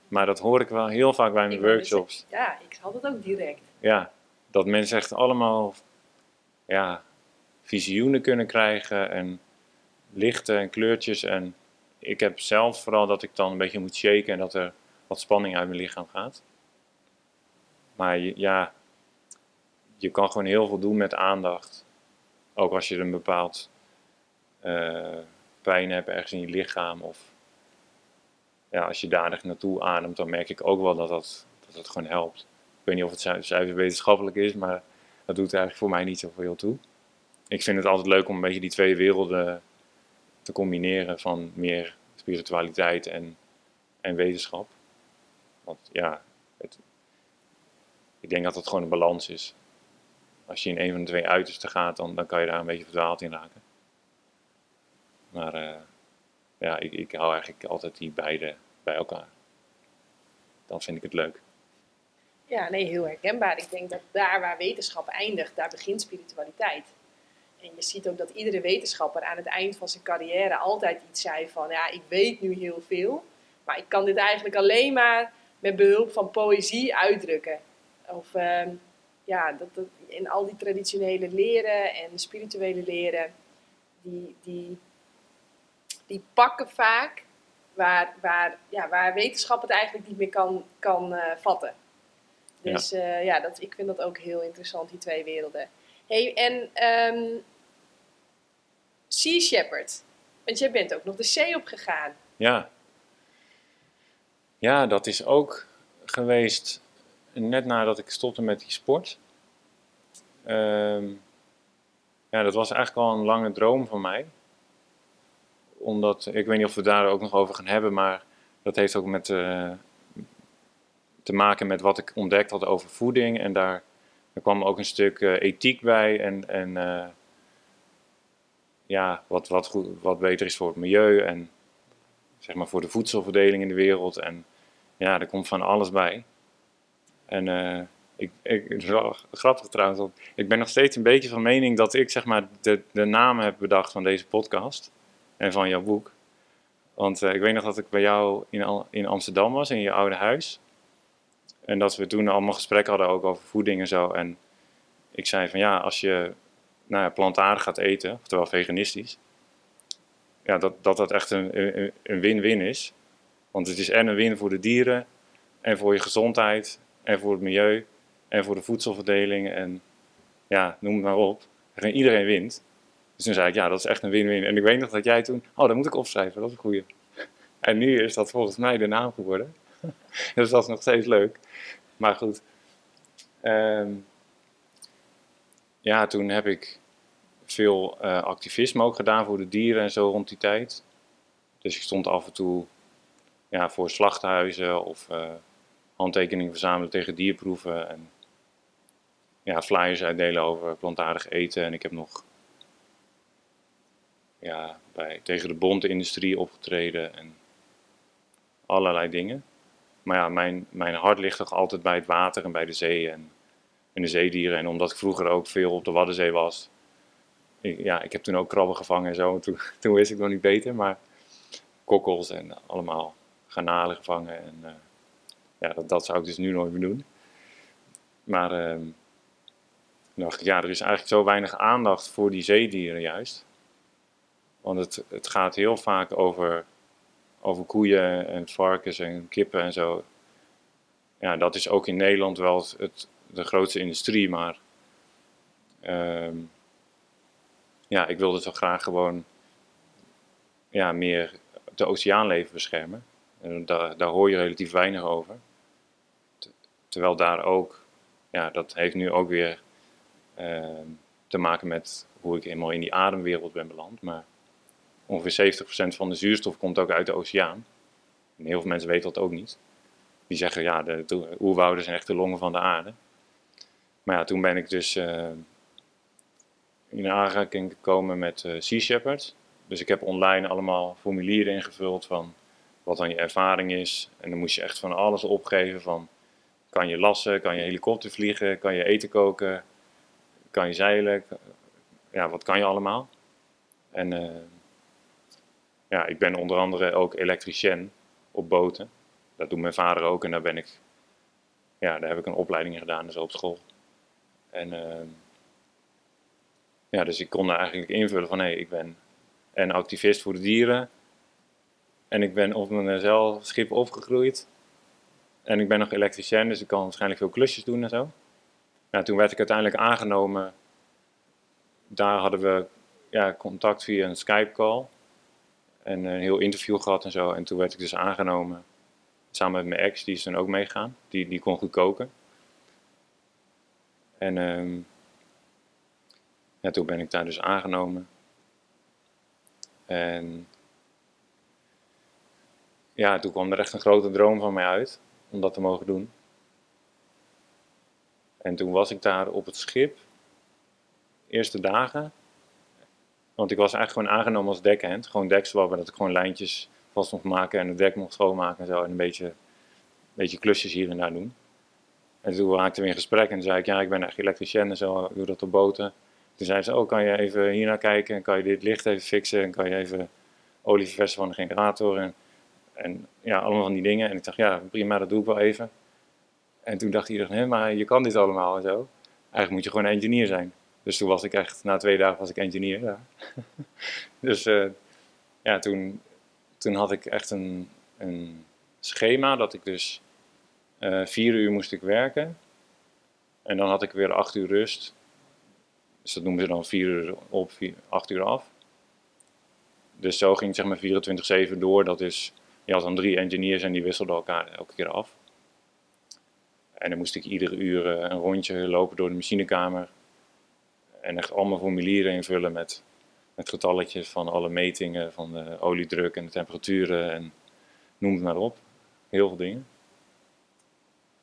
Maar dat hoor ik wel heel vaak bij mijn workshops. ja, ik had het ook direct. Ja, dat mensen echt allemaal ja, visioenen kunnen krijgen en lichten en kleurtjes. En ik heb zelf vooral dat ik dan een beetje moet shaken en dat er wat spanning uit mijn lichaam gaat. Maar ja, je kan gewoon heel veel doen met aandacht. Ook als je een bepaald uh, pijn hebt ergens in je lichaam. Of ja, als je daar naartoe ademt, dan merk ik ook wel dat dat, dat dat gewoon helpt. Ik weet niet of het zuiver wetenschappelijk is, maar dat doet eigenlijk voor mij niet zoveel toe. Ik vind het altijd leuk om een beetje die twee werelden te combineren van meer spiritualiteit en, en wetenschap. Want ja, het, ik denk dat het gewoon een balans is. Als je in een van de twee uitersten gaat, dan, dan kan je daar een beetje verdwaald in raken. Maar uh, ja, ik, ik hou eigenlijk altijd die beide bij elkaar. Dan vind ik het leuk. Ja, nee, heel herkenbaar. Ik denk dat daar waar wetenschap eindigt, daar begint spiritualiteit. En je ziet ook dat iedere wetenschapper aan het eind van zijn carrière altijd iets zei van, ja, ik weet nu heel veel, maar ik kan dit eigenlijk alleen maar met behulp van poëzie uitdrukken. Of uh, ja, dat, dat, in al die traditionele leren en spirituele leren, die, die, die pakken vaak waar, waar, ja, waar wetenschap het eigenlijk niet meer kan, kan uh, vatten. Dus ja, uh, ja dat, ik vind dat ook heel interessant, die twee werelden. Hey, en um, Sea Shepherd, want jij bent ook nog de zee op gegaan. Ja. Ja, dat is ook geweest net nadat ik stopte met die sport. Ehm, ja, dat was eigenlijk al een lange droom van mij. Omdat, ik weet niet of we daar ook nog over gaan hebben, maar dat heeft ook met, uh, te maken met wat ik ontdekt had over voeding. En daar, kwam ook een stuk uh, ethiek bij en, en uh, ja, wat, wat, wat beter is voor het milieu en zeg maar voor de voedselverdeling in de wereld. En ja, er komt van alles bij. En ik, ik, grappig trouwens, want ik ben nog steeds een beetje van mening dat ik zeg maar de, de naam heb bedacht van deze podcast en van jouw boek. Want uh, ik weet nog dat ik bij jou in, in Amsterdam was, in je oude huis. En dat we toen allemaal gesprekken hadden ook over voeding en zo. En ik zei van ja, als je nou ja, plantaardig gaat eten, oftewel veganistisch, ja, dat, dat dat echt een win-win is. Want het is en een win voor de dieren, en voor je gezondheid, en voor het milieu, en voor de voedselverdeling. En ja, noem het maar op. En iedereen wint. Dus toen zei ik, ja, dat is echt een win-win. En ik weet nog dat jij toen, oh, dat moet ik opschrijven, dat is een goeie. En nu is dat volgens mij de naam geworden. *laughs* dus dat is nog steeds leuk. Maar goed. Um, ja, toen heb ik veel uh, activisme ook gedaan voor de dieren en zo rond die tijd. Dus ik stond af en toe ja, voor slachthuizen of uh, handtekeningen verzamelen tegen dierproeven. En ja, flyers uitdelen over plantaardig eten. En ik heb nog ja, bij, tegen de bondenindustrie opgetreden en allerlei dingen. Maar ja, mijn, mijn hart ligt toch altijd bij het water en bij de zee en, en de zeedieren. En omdat ik vroeger ook veel op de Waddenzee was, ja, ik heb toen ook krabben gevangen en zo. Toen, *laughs* toen wist ik nog niet beter, maar kokkels en allemaal garnalen gevangen. En uh, ja, dat, dat zou ik dus nu nooit meer doen. Maar uh, dacht ik, ja, er is eigenlijk zo weinig aandacht voor die zeedieren juist. Want het, het gaat heel vaak over, over koeien en varkens en kippen en zo. Ja, dat is ook in Nederland wel het, de grootste industrie, maar... Uh, ja, ik wilde toch graag gewoon ja, meer de oceaanleven beschermen. En daar, hoor je relatief weinig over. Terwijl daar ook, ja, dat heeft nu ook weer te maken met hoe ik helemaal in die ademwereld ben beland. Maar ongeveer 70% van de zuurstof komt ook uit de oceaan. En heel veel mensen weten dat ook niet. Die zeggen, ja, de oerwouden zijn echt de longen van de aarde. Maar ja, toen ben ik dus uh, in aanraking gekomen met uh, Sea Shepherd. Dus ik heb online allemaal formulieren ingevuld van wat dan je ervaring is. En dan moest je echt van alles opgeven van kan je lassen, kan je helikopter vliegen, kan je eten koken, kan je zeilen. Ja, wat kan je allemaal? En uh, ja, ik ben onder andere ook elektricien op boten. Dat doet mijn vader ook en daar ben ik, ja, daar heb ik een opleiding in gedaan, dus op school. En uh, ja, dus ik kon daar eigenlijk invullen van hé, hey, ik ben een activist voor de dieren. En ik ben op mijn zeilschip opgegroeid. En ik ben nog elektricien, dus ik kan waarschijnlijk veel klusjes doen en zo. Toen werd ik uiteindelijk aangenomen. Daar hadden we ja, contact via een Skype-call. En een heel interview gehad en zo. En toen werd ik dus aangenomen. Samen met mijn ex, die is toen ook meegaan. Die, die kon goed koken. En um, ja, toen ben ik daar dus aangenomen. En ja, toen kwam er echt een grote droom van mij uit om dat te mogen doen. En toen was ik daar op het schip, eerste dagen. Want ik was eigenlijk gewoon aangenomen als dekhand, gewoon dekswabber, dat ik gewoon lijntjes vast mocht maken en het dek mocht schoonmaken en zo. En een beetje, een beetje klusjes hier en daar doen. En toen raakten we in gesprek en zei ik, ja, ik ben echt elektricien en zo, ik doe dat op boten. Toen zei ze, oh, kan je even hier naar kijken en kan je dit licht even fixen en kan je even olie verversen van de generator en, en ja, allemaal van die dingen. En ik dacht, ja, prima, dat doe ik wel even. En toen dacht iedereen, hé, maar je kan dit allemaal en zo. Eigenlijk moet je gewoon engineer zijn. Dus toen was ik echt, na twee dagen was ik engineer. Ja. *laughs* dus uh, ja, toen, toen had ik echt een, een schema dat ik dus uh, vier uur moest ik werken. En dan had ik weer acht uur rust. Dus dat noemen ze dan 4 uur op, 8 uur af. Dus zo ging zeg maar 24-7 door. Dat is, je had dan drie engineers en die wisselden elkaar elke keer af. En dan moest ik iedere uur eh, een rondje lopen door de machinekamer. En echt allemaal formulieren invullen met, met getalletjes van alle metingen, van de oliedruk en de temperaturen en noem het maar op. Heel veel dingen.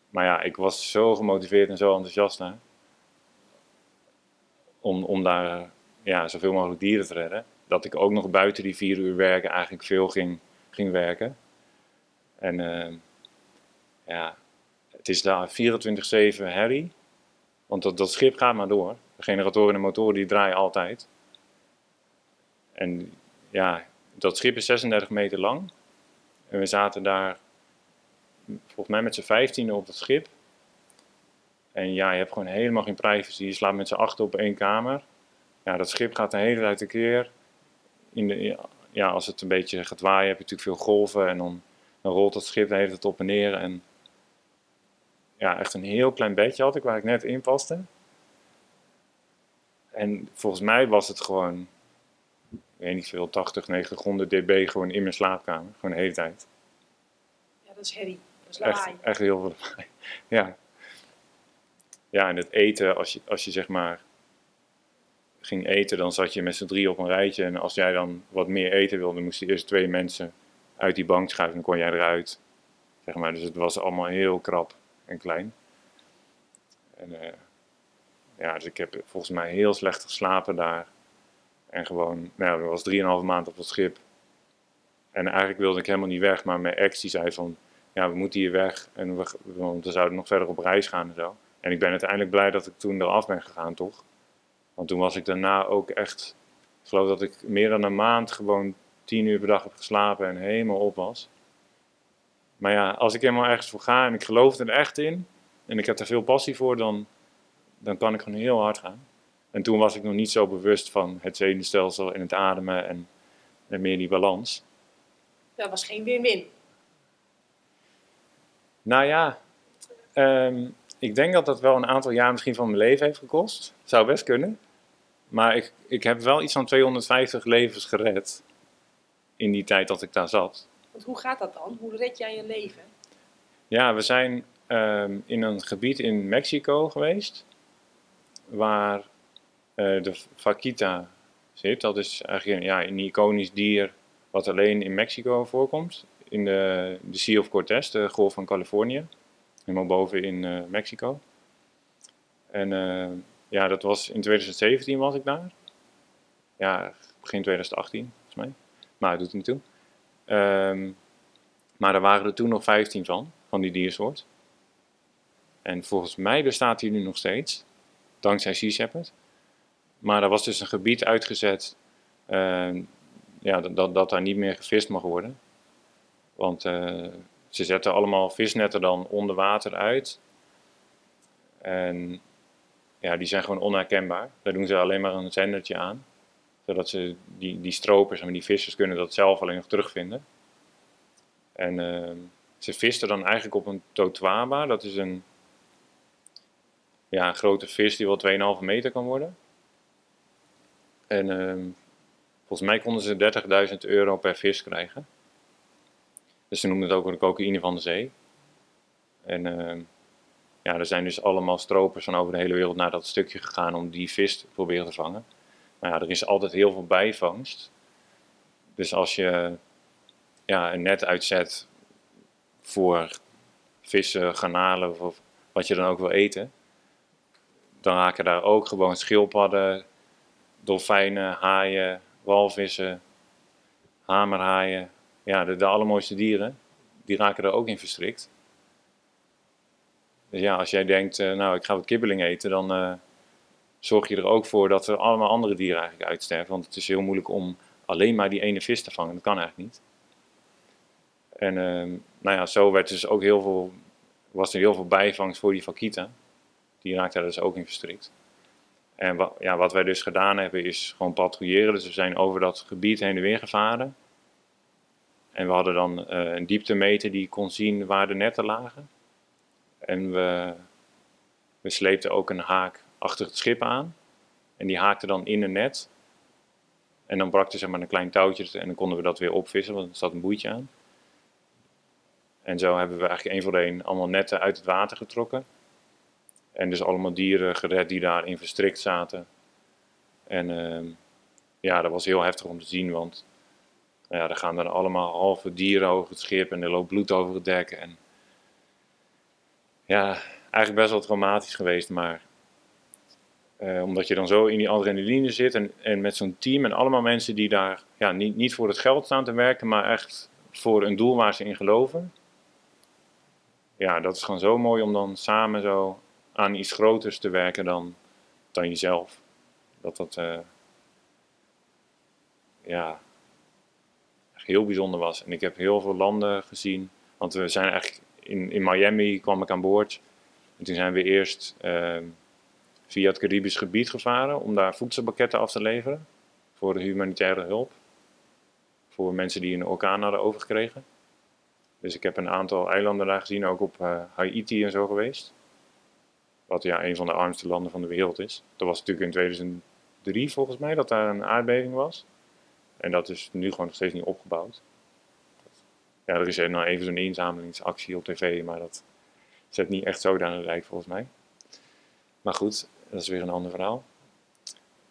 Maar ja, ik was zo gemotiveerd en zo enthousiast naar. Om, om daar ja, zoveel mogelijk dieren te redden. Dat ik ook nog buiten die vier uur werken eigenlijk veel ging, ging werken. En uh, ja, het is daar 24-7 herrie. Want dat, dat schip gaat maar door. De generatoren en de motoren die draaien altijd. En ja, dat schip is 36 meter lang. En we zaten daar volgens mij met z'n 15 op het schip. En ja, je hebt gewoon helemaal geen privacy. Je slaapt met z'n achter op één kamer. Ja, dat schip gaat de hele tijd een keer. In de, ja, als het een beetje gaat waaien, heb je natuurlijk veel golven. En dan, dan rolt dat schip de hele tijd op en neer. En ja, echt een heel klein bedje had ik waar ik net in paste. En volgens mij was het gewoon, ik weet niet veel, 80, 900 dB gewoon in mijn slaapkamer. Gewoon de hele tijd. Ja, dat is herrie. Dat is Echt, echt heel veel lawaai. *laughs* Ja. Ja, en het eten, als je, als je zeg maar ging eten, dan zat je met z'n drie op een rijtje. En als jij dan wat meer eten wilde, moesten eerst twee mensen uit die bank schuiven. Dan kon jij eruit. Zeg maar. Dus het was allemaal heel krap en klein. En uh, ja, dus ik heb volgens mij heel slecht geslapen daar. En gewoon, nou, dat was drieënhalve maand op het schip. En eigenlijk wilde ik helemaal niet weg, maar mijn ex die zei van, ja, we moeten hier weg. En we, want we zouden nog verder op reis gaan en zo. En ik ben uiteindelijk blij dat ik toen eraf ben gegaan, toch? Want toen was ik daarna ook echt, ik geloof dat ik meer dan een maand gewoon tien uur per dag heb geslapen en helemaal op was. Maar ja, als ik helemaal ergens voor ga en ik geloof er echt in en ik heb er veel passie voor, dan, dan kan ik gewoon heel hard gaan. En toen was ik nog niet zo bewust van het zenuwstelsel en het ademen en, en meer die balans. Dat was geen win-win. Nou ja, ehm, ik denk dat dat wel een aantal jaar misschien van mijn leven heeft gekost. Zou best kunnen. Maar ik, ik heb wel iets van 250 levens gered in die tijd dat ik daar zat. Want hoe gaat dat dan? Hoe red jij je leven? Ja, we zijn ehm, in een gebied in Mexico geweest. Waar uh, de vaquita zit. Dat is eigenlijk ja, een iconisch dier wat alleen in Mexico voorkomt. In de, de Sea of Cortez, de golf van Californië. Helemaal boven in uh, Mexico. En uh, ja, dat was in 2017 was ik daar. Ja, begin 2018 volgens mij. Maar het doet niet toe. Um, maar er waren er toen nog 15 van, van die diersoort. En volgens mij bestaat hij nu nog steeds, dankzij Sea Shepherd. Maar er was dus een gebied uitgezet uh, ja, dat, dat daar niet meer gevist mag worden. Want uh, ze zetten allemaal visnetten dan onder water uit. En ja, die zijn gewoon onherkenbaar. Daar doen ze alleen maar een zendertje aan. Zodat ze die, die stropers en die vissers kunnen dat zelf alleen nog terugvinden. En uh, ze visten dan eigenlijk op een totwaba. Dat is een, ja, een grote vis die wel 2,5 meter kan worden. En uh, volgens mij konden ze 30.000 euro per vis krijgen. Dus ze noemen het ook de cocaïne van de zee. En uh, ja, er zijn dus allemaal stropers van over de hele wereld naar dat stukje gegaan om die vis te proberen te vangen. Ja, er is altijd heel veel bijvangst. Dus als je ja, een net uitzet voor vissen, garnalen of wat je dan ook wil eten, dan raken daar ook gewoon schildpadden, dolfijnen, haaien, walvissen, hamerhaaien, ja, de, de allermooiste dieren, die raken er ook in verstrikt. Dus ja, als jij denkt, uh, nou ik ga wat kibbeling eten, dan uh, zorg je er ook voor dat er allemaal andere dieren eigenlijk uitsterven. Want het is heel moeilijk om alleen maar die ene vis te vangen, dat kan eigenlijk niet. En uh, nou ja, zo werd dus ook heel veel, was er heel veel bijvangst voor die vaquita. Die raakte daar dus ook in verstrikt. En wat, ja, wat wij dus gedaan hebben is gewoon patrouilleren. Dus we zijn over dat gebied heen en weer gevaren. En we hadden dan uh, een dieptemeter die kon zien waar de netten lagen. En we, we sleepten ook een haak achter het schip aan. En die haakte dan in een net. En dan brak er zeg maar een klein touwtje en dan konden we dat weer opvissen, want er zat een boeitje aan. En zo hebben we eigenlijk één voor één allemaal netten uit het water getrokken. En dus allemaal dieren gered die daarin verstrikt zaten. En ehm, ja, dat was heel heftig om te zien, want nou ja, er gaan dan allemaal halve dieren over het schip en er loopt bloed over het dek. En ja, eigenlijk best wel traumatisch geweest, maar eh, omdat je dan zo in die adrenaline zit en, en met zo'n team en allemaal mensen die daar ja, niet, niet voor het geld staan te werken, maar echt voor een doel waar ze in geloven. Ja, dat is gewoon zo mooi om dan samen zo aan iets groters te werken dan, dan jezelf. Dat dat uh, ja, heel bijzonder was. En ik heb heel veel landen gezien, want we zijn eigenlijk in, in Miami kwam ik aan boord. En toen zijn we eerst uh, via het Caribisch gebied gevaren om daar voedselpakketten af te leveren voor humanitaire hulp. Voor mensen die een orkaan hadden overgekregen. Dus ik heb een aantal eilanden daar gezien, ook op uh, Haiti en zo geweest. Wat ja, een van de armste landen van de wereld is. Dat was natuurlijk in 2003 volgens mij dat daar een aardbeving was. En dat is nu gewoon nog steeds niet opgebouwd. Ja, er is nou even zo'n inzamelingsactie op tv, maar dat zet niet echt zo aan de rijk volgens mij. Maar goed, dat is weer een ander verhaal.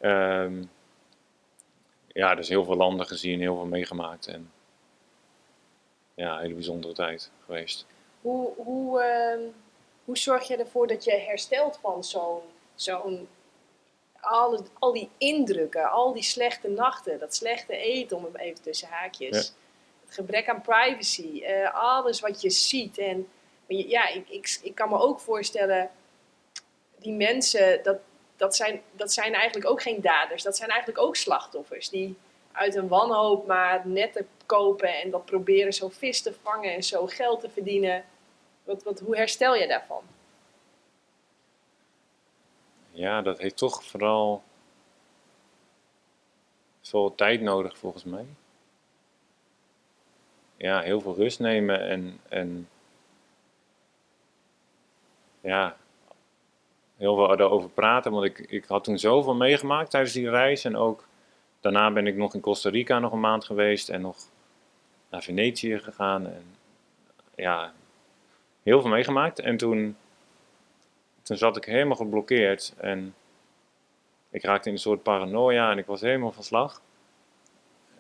Um, ja, dus heel veel landen gezien, heel veel meegemaakt. En ja, een hele bijzondere tijd geweest. Hoe, hoe, uh, hoe zorg je ervoor dat je herstelt van zo'n zo'n al, al die indrukken, al die slechte nachten, dat slechte eten, om hem even tussen haakjes. Het gebrek aan privacy, uh, alles wat je ziet. En ja, ik, ik, ik kan me ook voorstellen, die mensen, dat, dat, zijn, dat zijn eigenlijk ook geen daders. Dat zijn eigenlijk ook slachtoffers die uit een wanhoop maar netten kopen en dat proberen zo vis te vangen en zo geld te verdienen. Wat, wat, hoe herstel je daarvan? Ja, dat heeft toch vooral veel tijd nodig volgens mij. Ja, heel veel rust nemen en, en ja, heel veel erover praten. Want ik, ik had toen zoveel meegemaakt tijdens die reis. En ook daarna ben ik nog in Costa Rica nog een maand geweest en nog naar Venetië gegaan. En ja, heel veel meegemaakt. En toen toen zat ik helemaal geblokkeerd en ik raakte in een soort paranoia en ik was helemaal van slag.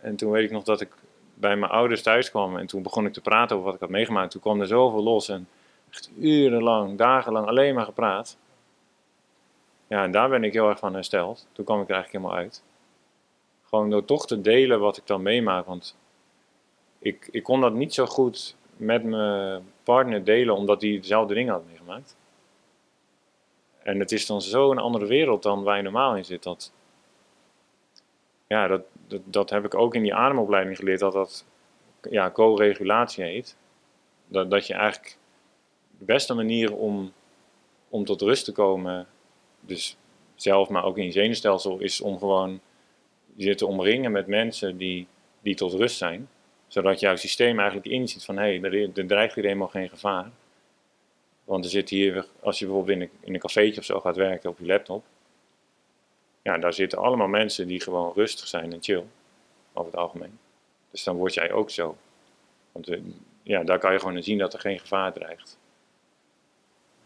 En toen weet ik nog dat ik bij mijn ouders thuis kwam en toen begon ik te praten over wat ik had meegemaakt. Toen kwam er zoveel los en echt urenlang, dagenlang alleen maar gepraat. Ja, en daar ben ik heel erg van hersteld. Toen kwam ik er eigenlijk helemaal uit. Gewoon door toch te delen wat ik dan meemaak. Want ik, ik kon dat niet zo goed met mijn partner delen, omdat hij dezelfde dingen had meegemaakt. En het is dan zo'n andere wereld dan waar je normaal in zit. Dat, ja, dat, dat, heb ik ook in die ademopleiding geleerd, dat dat ja, co-regulatie heet. Dat, dat je eigenlijk de beste manier om, om tot rust te komen, dus zelf, maar ook in je zenuwstelsel, is om gewoon je te omringen met mensen die, die tot rust zijn. Zodat jouw systeem eigenlijk inziet van hé, hey, er, dreigt hier helemaal geen gevaar. Want er zit hier, als je bijvoorbeeld in een, in een cafeetje of zo gaat werken op je laptop, ja, daar zitten allemaal mensen die gewoon rustig zijn en chill, over het algemeen. Dus dan word jij ook zo. Want eh, ja, daar kan je gewoon zien dat er geen gevaar dreigt.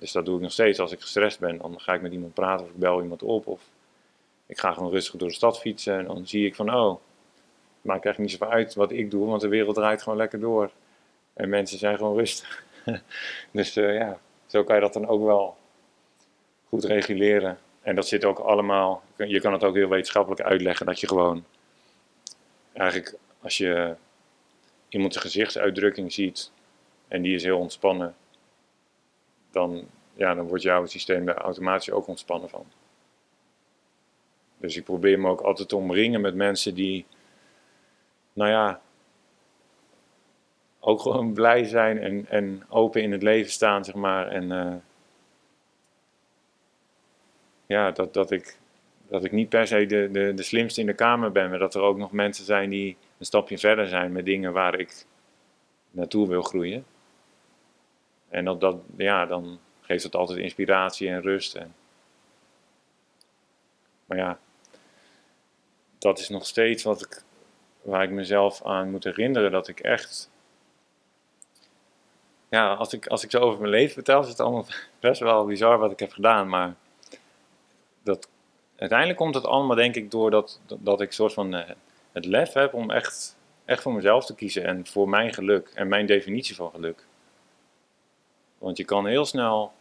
Dus dat doe ik nog steeds als ik gestrest ben. Dan ga ik met iemand praten of ik bel iemand op. Of ik ga gewoon rustig door de stad fietsen. En dan zie ik van, oh, het maakt eigenlijk niet zoveel uit wat ik doe. Want de wereld draait gewoon lekker door. En mensen zijn gewoon rustig. *laughs* dus uh, ja, zo kan je dat dan ook wel goed reguleren. En dat zit ook allemaal, je kan het ook heel wetenschappelijk uitleggen, dat je gewoon eigenlijk als je iemand zijn gezichtsuitdrukking ziet en die is heel ontspannen, dan, ja, dan wordt jouw systeem daar automatisch ook ontspannen van. Dus ik probeer me ook altijd te omringen met mensen die, nou ja, ook gewoon blij zijn en, en open in het leven staan, zeg maar. En uh, ja, dat, dat, ik, dat ik niet per se de, de, de slimste in de kamer ben, maar dat er ook nog mensen zijn die een stapje verder zijn met dingen waar ik naartoe wil groeien. En dat, dat, ja, dan geeft het altijd inspiratie en rust. En... Maar ja, dat is nog steeds wat ik, waar ik mezelf aan moet herinneren, dat ik echt ja, als ik, als ik zo over mijn leven vertel, is het allemaal *laughs* best wel bizar wat ik heb gedaan. Maar dat, uiteindelijk komt het allemaal, denk ik, doordat dat, dat ik soort van eh, het lef heb om echt, echt voor mezelf te kiezen en voor mijn geluk en mijn definitie van geluk. Want je kan heel snel,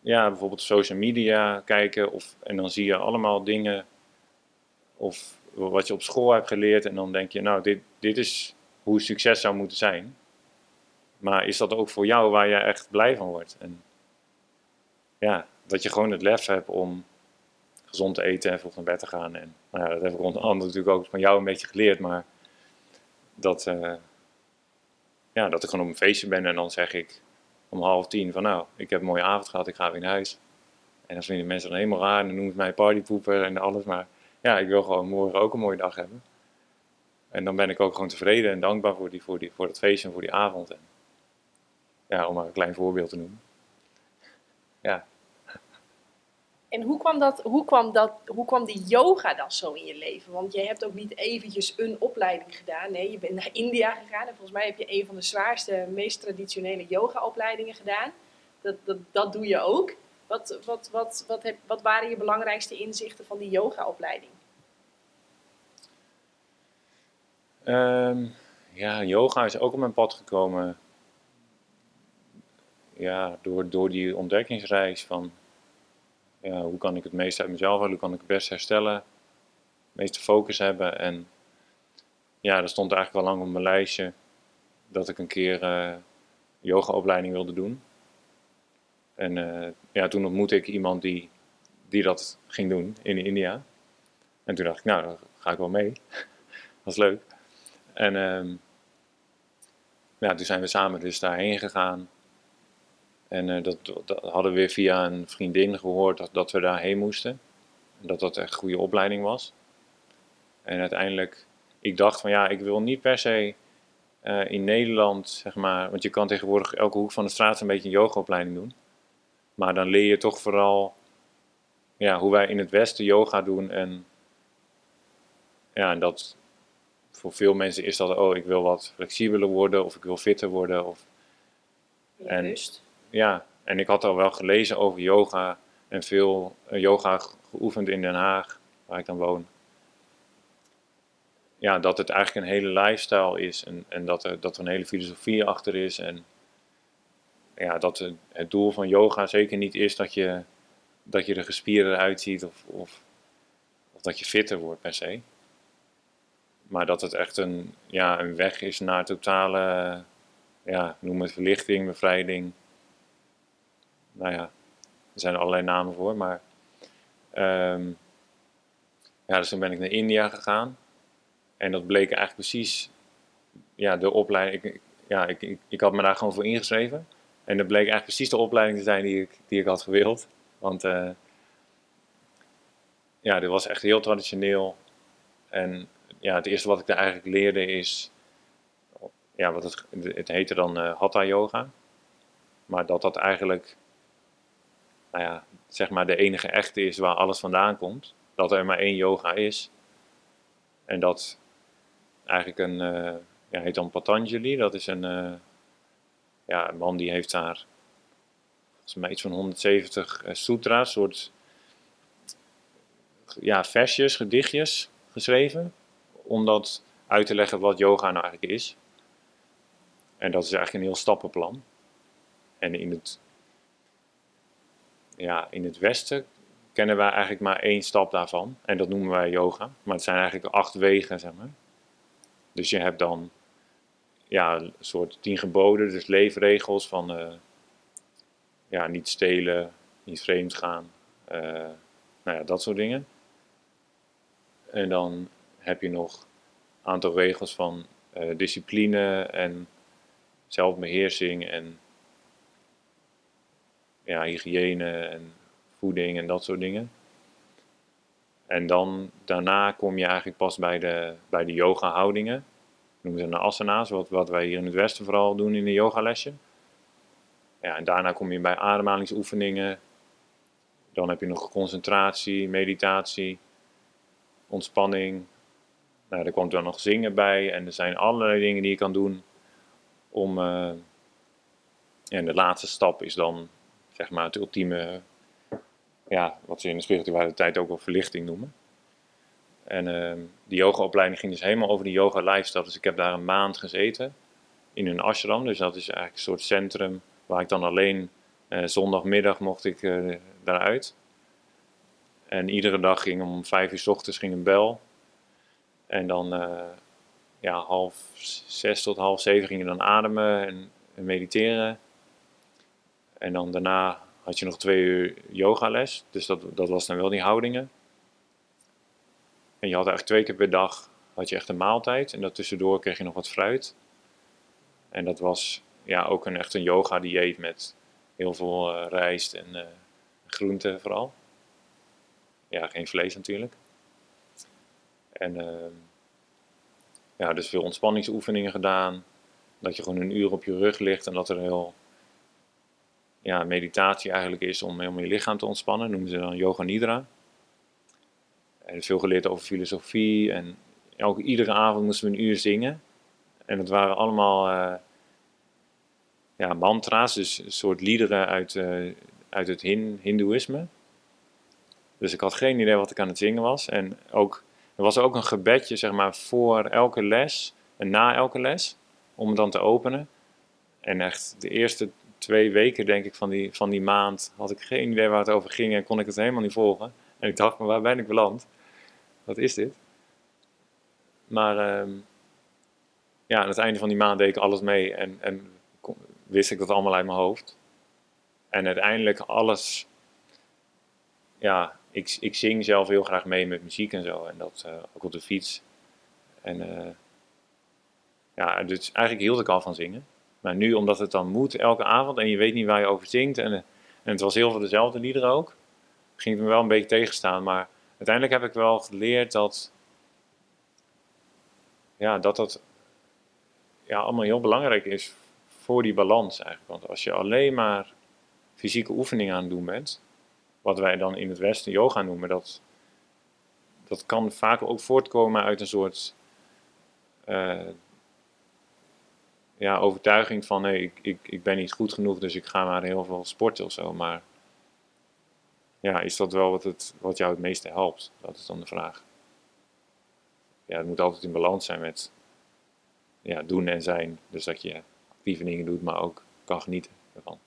ja, bijvoorbeeld social media kijken of, en dan zie je allemaal dingen of wat je op school hebt geleerd en dan denk je, nou, dit, dit is hoe succes zou moeten zijn. Maar is dat ook voor jou waar je echt blij van wordt? En ja, dat je gewoon het lef hebt om gezond te eten en vroeg naar bed te gaan. En nou ja, dat heb ik onder andere natuurlijk ook van jou een beetje geleerd. Maar dat, uh, ja, dat ik gewoon op een feestje ben en dan zeg ik om half tien van nou, ik heb een mooie avond gehad, ik ga weer naar huis. En dan vinden mensen dan helemaal raar en dan noemen ze mij partypoeper en alles. Maar ja, ik wil gewoon morgen ook een mooie dag hebben. En dan ben ik ook gewoon tevreden en dankbaar voor, die, voor, die, voor dat feestje en voor die avond. En, ja, om maar een klein voorbeeld te noemen. Ja. En hoe kwam, dat, hoe, kwam dat, hoe kwam die yoga dan zo in je leven? Want je hebt ook niet eventjes een opleiding gedaan. Nee, je bent naar India gegaan. En volgens mij heb je een van de zwaarste, meest traditionele yoga-opleidingen gedaan. Dat, dat, dat doe je ook. Wat, wat, wat, wat, heb, wat waren je belangrijkste inzichten van die yoga-opleiding? Um, ja, yoga is ook op mijn pad gekomen. Ja, door, door die ontdekkingsreis van ja, hoe kan ik het meest uit mezelf halen, hoe kan ik het best herstellen, het meeste focus hebben. En ja, dat stond eigenlijk wel lang op mijn lijstje dat ik een keer uh, yogaopleiding wilde doen. En uh, ja, toen ontmoette ik iemand die, die dat ging doen in India. En toen dacht ik, nou, daar ga ik wel mee. *laughs* dat is leuk. En uh, ja, toen zijn we samen dus daarheen gegaan. En uh, dat, dat, hadden we weer via een vriendin gehoord dat, dat we daarheen moesten. En dat dat echt een goede opleiding was. En uiteindelijk, ik dacht van ja, ik wil niet per se uh, in Nederland, zeg maar, want je kan tegenwoordig elke hoek van de straat een beetje een yogaopleiding doen. Maar dan leer je toch vooral ja, hoe wij in het Westen yoga doen. En ja, en dat voor veel mensen is dat, oh, ik wil wat flexibeler worden of ik wil fitter worden. Of, en, ja, en ik had al wel gelezen over yoga en veel uh, yoga geoefend in Den Haag, waar ik dan woon. Ja, dat het eigenlijk een hele lifestyle is en, en dat, er, dat er een hele filosofie achter is. En ja, dat het doel van yoga zeker niet is dat je, dat je er gespierder uitziet of, of, of dat je fitter wordt per se. Maar dat het echt een, ja, een weg is naar totale, ja, noem het verlichting, bevrijding. Nou ja, er zijn allerlei namen voor, maar... Um, ja, dus toen ben ik naar India gegaan. En dat bleek eigenlijk precies, ja, de opleiding... Ik, ja, ik, ik, ik had me daar gewoon voor ingeschreven. En dat bleek eigenlijk precies de opleiding te zijn die ik, die ik had gewild. Want uh, ja, dit was echt heel traditioneel. En ja, het eerste wat ik daar eigenlijk leerde is, ja, wat het, het heette dan uh, Hatha Yoga. Maar dat dat eigenlijk, nou ja, zeg maar de enige echte is waar alles vandaan komt. Dat er maar één yoga is. En dat eigenlijk een, uh, ja, heet dan Patanjali, dat is een, uh, ja, een man die heeft daar volgens mij iets van 170 sutra's, soort ja, versjes, gedichtjes geschreven om dat uit te leggen wat yoga nou eigenlijk is. En dat is eigenlijk een heel stappenplan. En in het, ja, in het Westen kennen wij eigenlijk maar één stap daarvan. En dat noemen wij yoga. Maar het zijn eigenlijk acht wegen, zeg maar. Dus je hebt dan ja, een soort tien geboden, dus leefregels van uh, ja, niet stelen, niet vreemd gaan, uh, nou ja, dat soort dingen. En dan heb je nog een aantal regels van uh, discipline en zelfbeheersing en ja, hygiëne en voeding en dat soort dingen. En dan daarna kom je eigenlijk pas bij de, bij de yoga houdingen. Noemen ze de asana's, wat, wat wij hier in het Westen vooral doen in de yogalesje. Ja, en daarna kom je bij ademhalingsoefeningen. Dan heb je nog concentratie, meditatie, ontspanning, nou, er komt dan nog zingen bij en er zijn allerlei dingen die je kan doen om, uh, En de laatste stap is dan, zeg maar, het ultieme, ja, wat ze in de spiritualiteit ook wel verlichting noemen. En uh, die yogaopleiding ging dus helemaal over die yoga lifestyle. Dus ik heb daar een maand gezeten in een ashram. Dus dat is eigenlijk een soort centrum waar ik dan alleen uh, zondagmiddag mocht ik uh, daaruit. En iedere dag ging om vijf uur s ochtends ging een bel. En dan uh, ja, half zes tot half zeven ging dan ademen en, en, mediteren. En dan daarna had je nog twee uur yogales. Dus dat, dat was dan wel die houdingen. En je had eigenlijk twee keer per dag had je echt een maaltijd. En daartussendoor kreeg je nog wat fruit. En dat was ja, ook een, echt een yoga dieet met heel veel uh, rijst en uh, groenten vooral. Ja, geen vlees natuurlijk. En uh, ja, dus veel ontspanningsoefeningen gedaan. Dat je gewoon een uur op je rug ligt en dat er heel ja, meditatie eigenlijk is om helemaal je lichaam te ontspannen. noemen ze dan yoga nidra. En veel geleerd over filosofie. En elke, iedere avond moesten we een uur zingen. En het waren allemaal uh, ja, mantra's, dus een soort liederen uit, uh, uit het hin, Hindoeïsme. Dus ik had geen idee wat ik aan het zingen was. En ook, er was ook een gebedje, zeg maar, voor elke les en na elke les, om het dan te openen. En echt de eerste twee weken, denk ik, van die, van die maand, had ik geen idee waar het over ging en kon ik het helemaal niet volgen. En ik dacht, maar waar ben ik beland? Wat is dit? Maar um, ja, aan het einde van die maand deed ik alles mee en, en wist ik dat allemaal uit mijn hoofd. En uiteindelijk alles, ja, ik, ik zing zelf heel graag mee met muziek en zo. En dat uh, ook op de fiets. En uh, ja, dus eigenlijk hield ik al van zingen. Maar nu, omdat het dan moet elke avond en je weet niet waar je over zingt. En, en het was heel veel dezelfde liederen ook. Ging het me wel een beetje tegenstaan. Maar uiteindelijk heb ik wel geleerd dat. Ja, dat dat ja, allemaal heel belangrijk is voor die balans eigenlijk. Want als je alleen maar fysieke oefeningen aan het doen bent, wat wij dan in het Westen yoga noemen, dat, dat kan vaak ook voortkomen uit een soort uh, ja, overtuiging van nee, ik, ik, ik ben niet goed genoeg, dus ik ga maar heel veel sporten of zo. Maar ja, is dat wel wat, het, wat jou het meeste helpt? Dat is dan de vraag. Ja, het moet altijd in balans zijn met ja, doen en zijn. Dus dat je actieve dingen doet, maar ook kan genieten ervan.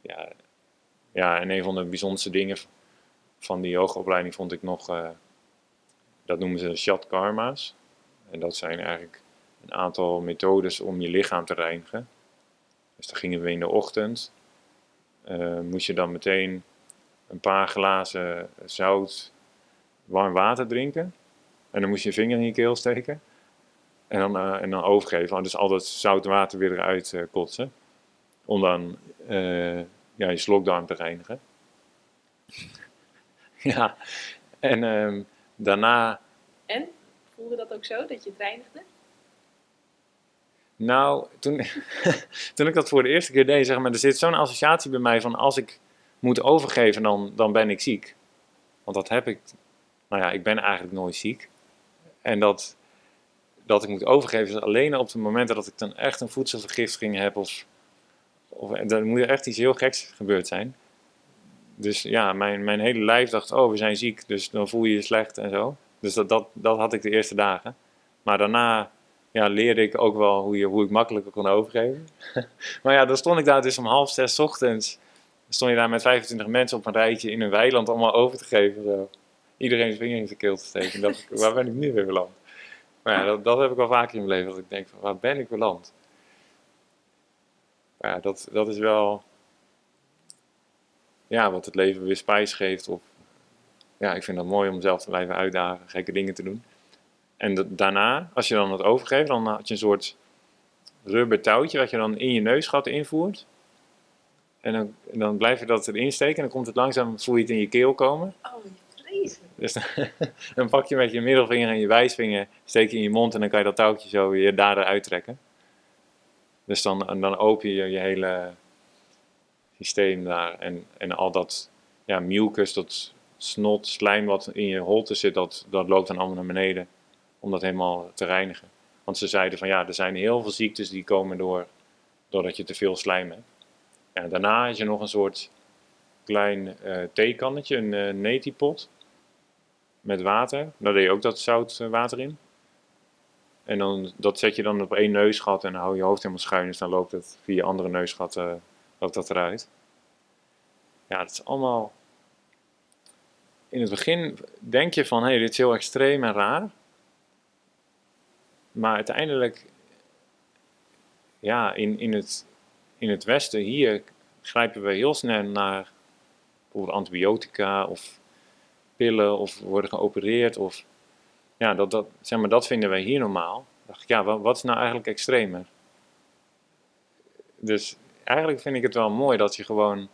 Ja, ja en een van de bijzonderste dingen van die yogaopleiding vond ik nog, uh, dat noemen ze shat karma's. En dat zijn eigenlijk een aantal methodes om je lichaam te reinigen. Dus dan gingen we in de ochtend, uh, moest je dan meteen een paar glazen zout warm water drinken. En dan moest je je vinger in je keel steken. En dan, uh, en dan overgeven. Dus al dat zout water weer eruit uh, kotsen. Om dan ja, je slokdarm te reinigen. *laughs* ja, en um, daarna... En? Voelde dat ook zo, dat je het reinigde? Nou, toen, *laughs* toen ik dat voor de eerste keer deed, zeg maar, er zit zo'n associatie bij mij van als ik moet overgeven, dan, dan ben ik ziek. Want dat heb ik, nou ja, ik ben eigenlijk nooit ziek. En dat, dat ik moet overgeven is alleen op de momenten dat ik dan echt een voedselvergiftiging heb of, of dan moet er echt iets heel geks gebeurd zijn. Dus ja, mijn, mijn hele lijf dacht, oh we zijn ziek, dus dan voel je je slecht en zo. Dus dat, dat, dat had ik de eerste dagen. Maar daarna ja, leerde ik ook wel hoe, je, hoe ik makkelijker kon overgeven. *laughs* maar ja, dan stond ik daar dus om half zes ochtends. stond je daar met 25 mensen op een rijtje in een weiland allemaal over te geven. Zo. Iedereen zijn vinger in zijn keel te steken. waar ben ik nu weer beland? Maar ja, dat, dat heb ik wel vaker in mijn leven. Dat ik denk, van, waar ben ik beland? Ja, dat, dat is wel... Ja, wat het leven weer spijs geeft. Of, ja, ik vind dat mooi om mezelf te blijven uitdagen. Gekke dingen te doen. En daarna, als je dan het overgeeft, dan had je een soort rubber touwtje wat je dan in je neusgat invoert. En dan, en dan blijf je dat erin steken en dan komt het langzaam, voel je het in je keel komen. Oh, vreselijk. Dus dan, *laughs* dan, pak je met je middelvinger en je wijsvinger, steek je in je mond en dan kan je dat touwtje zo weer daar eruit trekken. Dus dan, dan open je je hele systeem daar en, en al dat ja, mucus, dat snot, slijm wat in je holte zit, dat, dat loopt dan allemaal naar beneden om dat helemaal te reinigen. Want ze zeiden van ja, er zijn heel veel ziektes die komen door doordat je te veel slijm hebt. Daarna is er nog een soort klein uh, theekannetje, een uh, neti-pot met water. Daar deed je ook dat zout water in. En dan, dat zet je dan op één neusgat en dan hou je hoofd helemaal schuin. Dus dan loopt het via andere neusgatten loopt dat eruit. Ja, dat is allemaal... In het begin denk je van, hé, hey, dit is heel extreem en raar. Maar uiteindelijk, ja, in, in, het, in het Westen, hier grijpen we heel snel naar bijvoorbeeld antibiotica of pillen of worden geopereerd. Of, ja, dat, dat, zeg maar, dat vinden wij hier normaal. dacht ik, ja, wat, is nou eigenlijk extremer? Dus eigenlijk vind ik het wel mooi dat je gewoon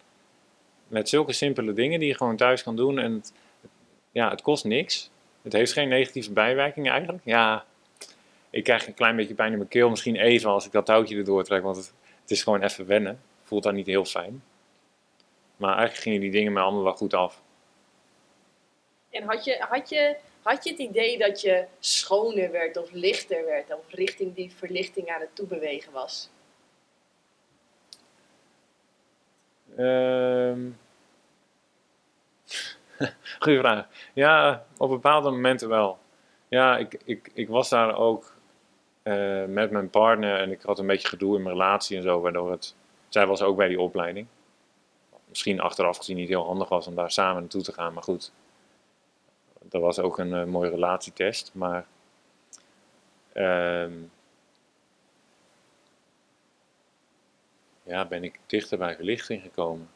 met zulke simpele dingen die je gewoon thuis kan doen en het, ja, het kost niks. Het heeft geen negatieve bijwerkingen eigenlijk. Ja, ik krijg een klein beetje pijn in mijn keel, misschien even als ik dat touwtje erdoor trek, want het, het is gewoon even wennen. Voelt dan niet heel fijn. Maar eigenlijk gingen die dingen me allemaal wel goed af. En had je, had je, had je het idee dat je schoner werd of lichter werd, of richting die verlichting aan het toebewegen was? Um, *laughs* goeie vraag. Ja, op bepaalde momenten wel. Ja, ik, ik, ik was daar ook uh, met mijn partner en ik had een beetje gedoe in mijn relatie en zo, waardoor het. Zij was ook bij die opleiding. Misschien achteraf gezien niet heel handig was om daar samen naartoe te gaan, maar goed. Dat was ook een uh, mooie relatietest, maar. Um, ja, ben ik dichter bij verlichting gekomen.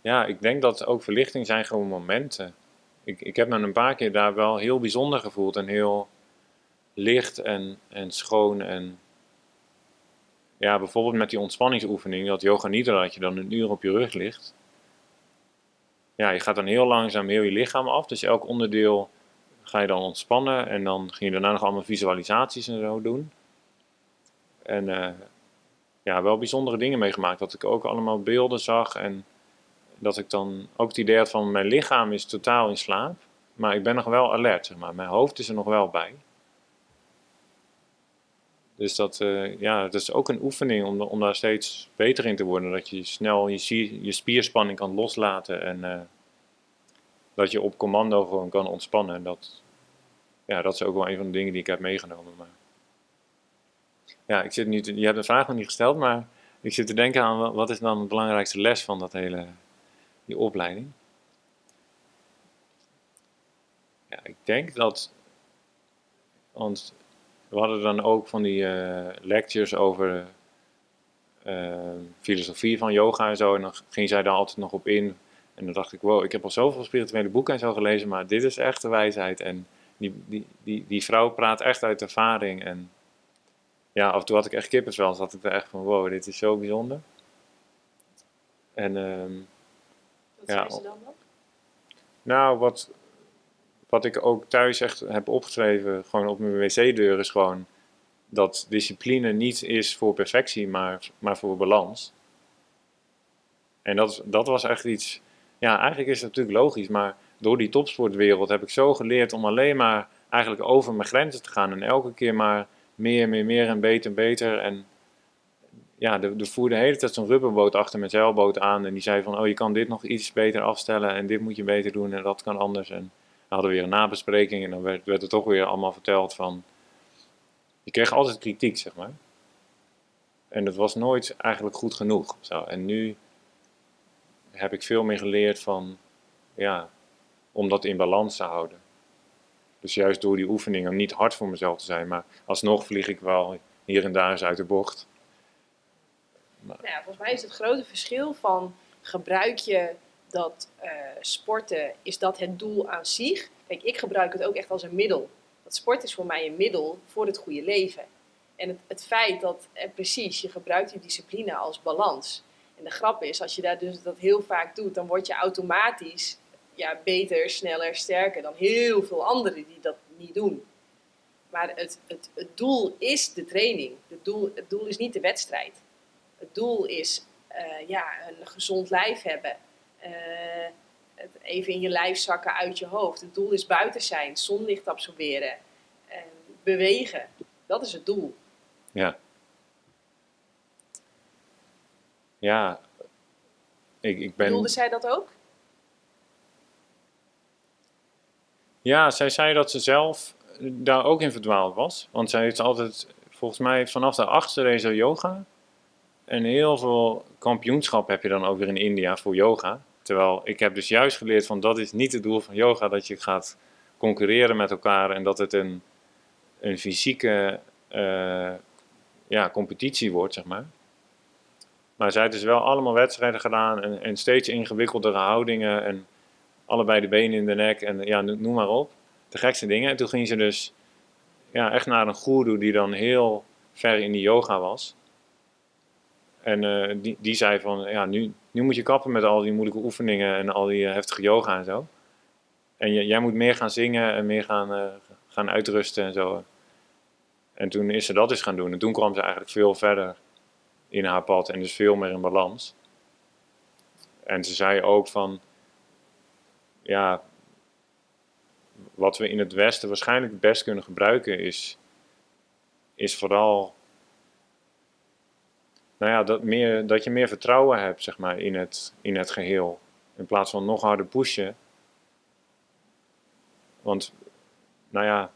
Ja, ik denk dat ook verlichting zijn gewoon momenten. Ik, ik heb me een paar keer daar wel heel bijzonder gevoeld en heel licht en, en schoon. En ja, bijvoorbeeld met die ontspanningsoefening, dat yoga nidra, dat je dan een uur op je rug ligt. Ja, je gaat dan heel langzaam heel je lichaam af. Dus elk onderdeel ga je dan ontspannen en dan ging je daarna nog allemaal visualisaties en zo doen. En uh, ja, wel bijzondere dingen meegemaakt. Dat ik ook allemaal beelden zag en dat ik dan ook het idee had van mijn lichaam is totaal in slaap. Maar ik ben nog wel alert, zeg maar. Mijn hoofd is er nog wel bij. Dus dat, uh, ja, dat is ook een oefening om, om daar steeds beter in te worden. Dat je snel je, spierspanning kan loslaten en uh, dat je op commando gewoon kan ontspannen. Dat, ja, dat is ook wel een van de dingen die ik heb meegenomen. Maar ja, ik zit nu je hebt de vraag nog niet gesteld, maar ik zit te denken aan wat is dan de belangrijkste les van dat hele, die opleiding. Ja, ik denk dat, want we hadden dan ook van die uh, lectures over uh, filosofie van yoga en zo, en dan ging zij daar altijd nog op in. En dan dacht ik, wow, ik heb al zoveel spirituele boeken en zo gelezen, maar dit is echt de wijsheid. En die, die, die, die vrouw praat echt uit ervaring en ja, af en toe had ik echt kippenvel. Dus had ik er echt van, wow, dit is zo bijzonder. En, um, ja, ze dan nog? Nou, wat, wat ik ook thuis echt heb opgeschreven, gewoon op mijn wc-deur, is gewoon dat discipline niet is voor perfectie, maar, maar voor balans. En dat, dat was echt iets, ja, eigenlijk is het natuurlijk logisch, maar door die topsportwereld heb ik zo geleerd om alleen maar eigenlijk over mijn grenzen te gaan en elke keer maar meer, meer, meer en beter en beter. En ja, er, voerde de hele tijd zo'n rubberboot achter met zeilboot aan. En die zei van, oh je kan dit nog iets beter afstellen en dit moet je beter doen en dat kan anders. En we hadden weer een nabespreking en dan werd, werd er toch weer allemaal verteld van... Je kreeg altijd kritiek, zeg maar. En dat was nooit eigenlijk goed genoeg. Zo. En nu heb ik veel meer geleerd van, ja, om dat in balans te houden. Dus juist door die oefeningen niet hard voor mezelf te zijn, maar alsnog vlieg ik wel hier en daar eens uit de bocht. Nou volgens mij is het grote verschil van gebruik je dat uh, sporten, is dat het doel aan zich? Kijk, ik gebruik het ook echt als een middel. Dat sport is voor mij een middel voor het goede leven. En het, het feit dat, eh, precies, je gebruikt die discipline als balans. En de grap is, als je daar dus dat heel vaak doet, dan word je automatisch ja, beter, sneller, sterker dan heel veel anderen die dat niet doen. Maar het, het, het doel is de training. Het doel, het doel is niet de wedstrijd. Het doel is uh, ja, een gezond lijf hebben. Uh, het even in je lijf zakken uit je hoofd. Het doel is buiten zijn, zonlicht absorberen, uh, bewegen. Dat is het doel. Ja. Ja. Ik, ik ben... Bedoelde zij dat ook? Ja, zij zei dat ze zelf daar ook in verdwaald was. Want zij heeft altijd, volgens mij vanaf de achtste race yoga. En heel veel kampioenschap heb je dan ook weer in India voor yoga. Terwijl ik heb dus juist geleerd van dat is niet het doel van yoga. Dat je gaat concurreren met elkaar en dat het een, een fysieke eh, ja, competitie wordt, zeg maar. Maar zij heeft dus wel allemaal wedstrijden gedaan en, en steeds ingewikkeldere houdingen en allebei de benen in de nek en ja, noem maar op. De gekste dingen. En toen ging ze dus ja, echt naar een guru die dan heel ver in die yoga was. En eh, die, die zei van, ja, nu, nu moet je kappen met al die moeilijke oefeningen en al die eh, heftige yoga en zo. En jij moet meer gaan zingen en meer gaan, uh, gaan uitrusten en zo. En toen is ze dat eens gaan doen. En toen kwam ze eigenlijk veel verder in haar pad en dus veel meer in balans. En ze zei ook van, ja, wat we in het Westen waarschijnlijk het best kunnen gebruiken is, is vooral, nou ja, dat, meer, dat je meer vertrouwen hebt, zeg maar, in het, in het geheel. In plaats van nog harder pushen. Want, nou ja,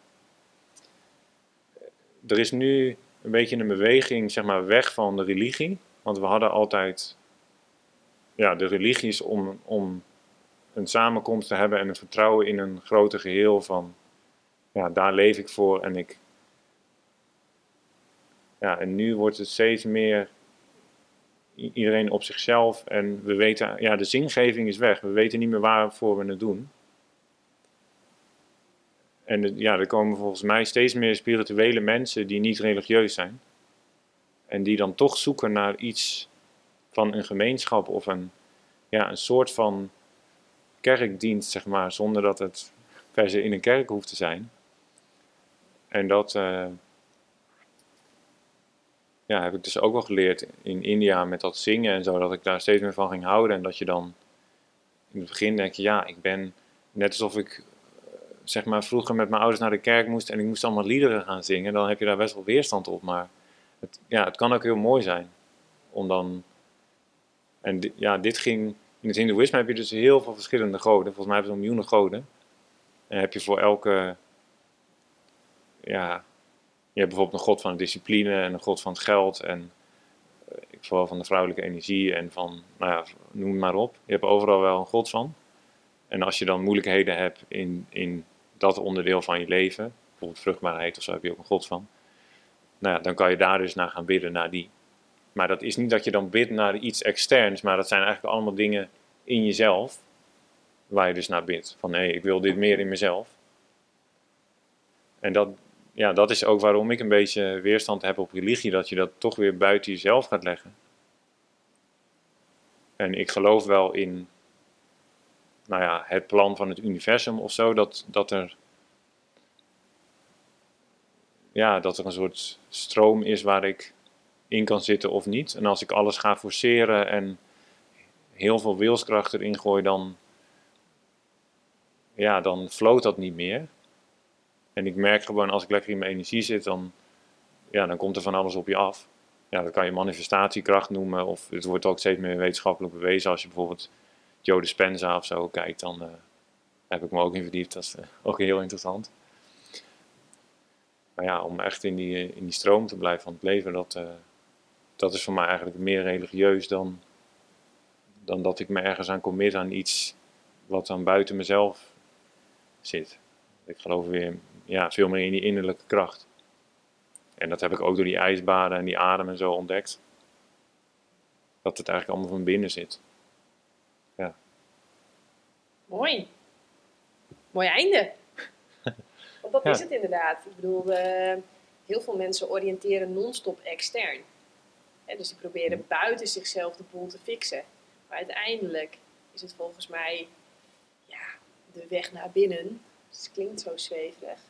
er is nu een beetje een beweging, zeg maar, weg van de religie. Want we hadden altijd, ja, de religies om, om een samenkomst te hebben en een vertrouwen in een groter geheel van, ja, daar leef ik voor en ik. Ja, en nu wordt het steeds meer iedereen op zichzelf en we weten, ja, de zingeving is weg. We weten niet meer waarvoor we het doen. En ja, er komen volgens mij steeds meer spirituele mensen die niet religieus zijn. En die dan toch zoeken naar iets van een gemeenschap of een, ja, een soort van kerkdienst, zeg maar, zonder dat het per se in een kerk hoeft te zijn. En dat uh, ja, heb ik dus ook wel geleerd in India met dat zingen en zo, dat ik daar steeds meer van ging houden. En dat je dan in het begin denk je, ja, ik ben net alsof ik eh, zeg maar vroeger met mijn ouders naar de kerk moest en ik moest allemaal liederen gaan zingen, dan heb je daar best wel weerstand op. Maar het, ja, het kan ook heel mooi zijn om dan. En ja, dit ging in het Hindoeïsme heb je dus heel veel verschillende goden. Volgens mij hebben ze miljoenen goden. En heb je voor elke. Ja, je hebt bijvoorbeeld een god van discipline en een god van het geld. En uh, vooral van de vrouwelijke energie en van, nou ja, noem maar op. Je hebt overal wel een god van. En als je dan moeilijkheden hebt in, in dat onderdeel van je leven, bijvoorbeeld vruchtbaarheid of zo, heb je ook een god van. Nou ja, dan kan je daar dus naar gaan bidden, naar die. Maar dat is niet dat je dan bidt naar iets externs, maar dat zijn eigenlijk allemaal dingen in jezelf, waar je dus naar bidt. Van hé, ik wil dit meer in mezelf. En dat, ja, dat is ook waarom ik een beetje weerstand heb op religie, dat je dat toch weer buiten jezelf gaat leggen. En ik geloof wel in nou ja, het plan van het universum of zo, dat, dat er ja, dat er een soort stroom is waar ik in kan zitten of niet. En als ik alles ga forceren en heel veel wilskracht erin gooi, dan, ja, dan floot dat niet meer. En ik merk gewoon als ik lekker in mijn energie zit, dan, ja, dan komt er van alles op je af. Ja, dat kan je manifestatiekracht noemen, of het wordt ook steeds meer wetenschappelijk bewezen. Als je bijvoorbeeld Joe Dispenza of zo kijkt, dan uh, heb ik me ook in verdiept. Dat is uh, ook heel interessant. Maar ja, om echt in die, in die stroom te blijven van het leven, dat, dat is voor mij eigenlijk meer religieus dan, dan dat ik me ergens aan commit aan iets wat dan buiten mezelf zit. Ik geloof weer ja, veel meer in die innerlijke kracht. En dat heb ik ook door die ijsbaden en die adem en zo ontdekt. Dat het eigenlijk allemaal van binnen zit. Ja. Mooi. Mooi einde. *laughs* Want dat is het inderdaad. Ik bedoel, uh, heel veel mensen oriënteren non-stop extern. dus die proberen buiten zichzelf de boel te fixen. Maar uiteindelijk is het volgens mij ja, de weg naar binnen. het klinkt zo zweverig.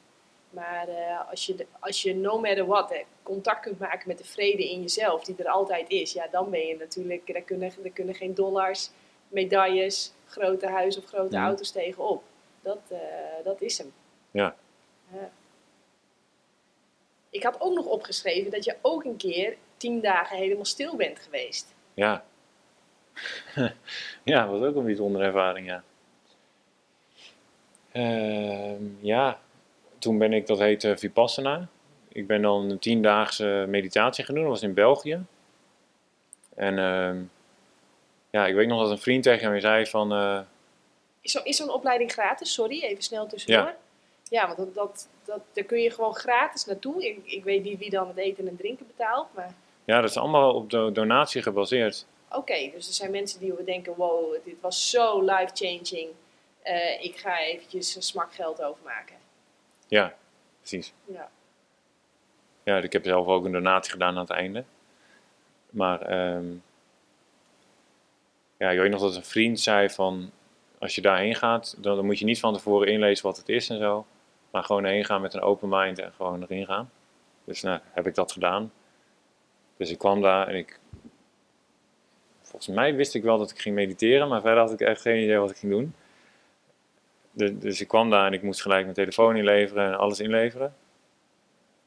Maar uh, als, je, als je no matter what hè, contact kunt maken met de vrede in jezelf, die er altijd is, ja, dan ben je natuurlijk, daar kunnen, daar kunnen geen dollars, medailles, grote huizen of grote Ja. auto's tegenop. Dat, eh, dat is hem. Ja. Ja. Ik had ook nog opgeschreven dat je ook een keer tien dagen helemaal stil bent geweest. Ja. *laughs* ja, dat was ook een bijzondere ervaring, ja. Ehm, ja, toen ben ik, dat heette Vipassana. Ik ben dan een tiendaagse meditatie gaan doen, dat was in België. En ehm, ja, ik weet nog dat een vriend tegen mij zei van... eh, Is, zo, is zo'n opleiding gratis? Sorry, even snel tussendoor. Ja. Ja, want dat, dat, dat, daar kun je gewoon gratis naartoe. Ik, ik weet niet wie dan het eten en drinken betaalt, maar... ja, dat is allemaal op de donatie gebaseerd. Oké, dus er zijn mensen die we denken, wow, dit was zo life-changing. Eh, ik ga eventjes een smak geld overmaken. Ja, precies. Ja. Ja, ik heb zelf ook een donatie gedaan aan het einde. Maar ehm, ja, ik weet nog dat een vriend zei van, als je daarheen gaat, dan, dan moet je niet van tevoren inlezen wat het is en zo. Maar gewoon heen gaan met een open mind en gewoon erin gaan. Dus nou, heb ik dat gedaan. Dus ik kwam daar en ik... Volgens mij wist ik wel dat ik ging mediteren, maar verder had ik echt geen idee wat ik ging doen. Dus ik kwam daar en ik moest gelijk mijn telefoon inleveren en alles inleveren.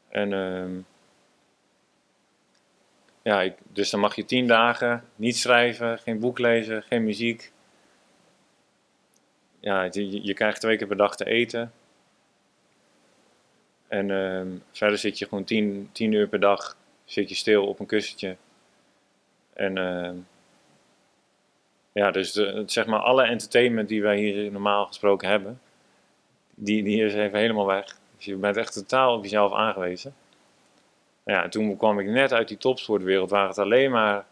En ehm, ja, ik, dus dan mag je tien dagen niet schrijven, geen boek lezen, geen muziek. Ja, je, je krijgt twee keer per dag te eten. En ehm, verder zit je gewoon tien, tien uur per dag zit je stil op een kussentje. En ehm, ja, dus zeg maar alle entertainment die wij hier normaal gesproken hebben, die, die is even helemaal weg. Dus je bent echt totaal op jezelf aangewezen. Ja, en toen kwam ik net uit die topsportwereld waar het alleen maar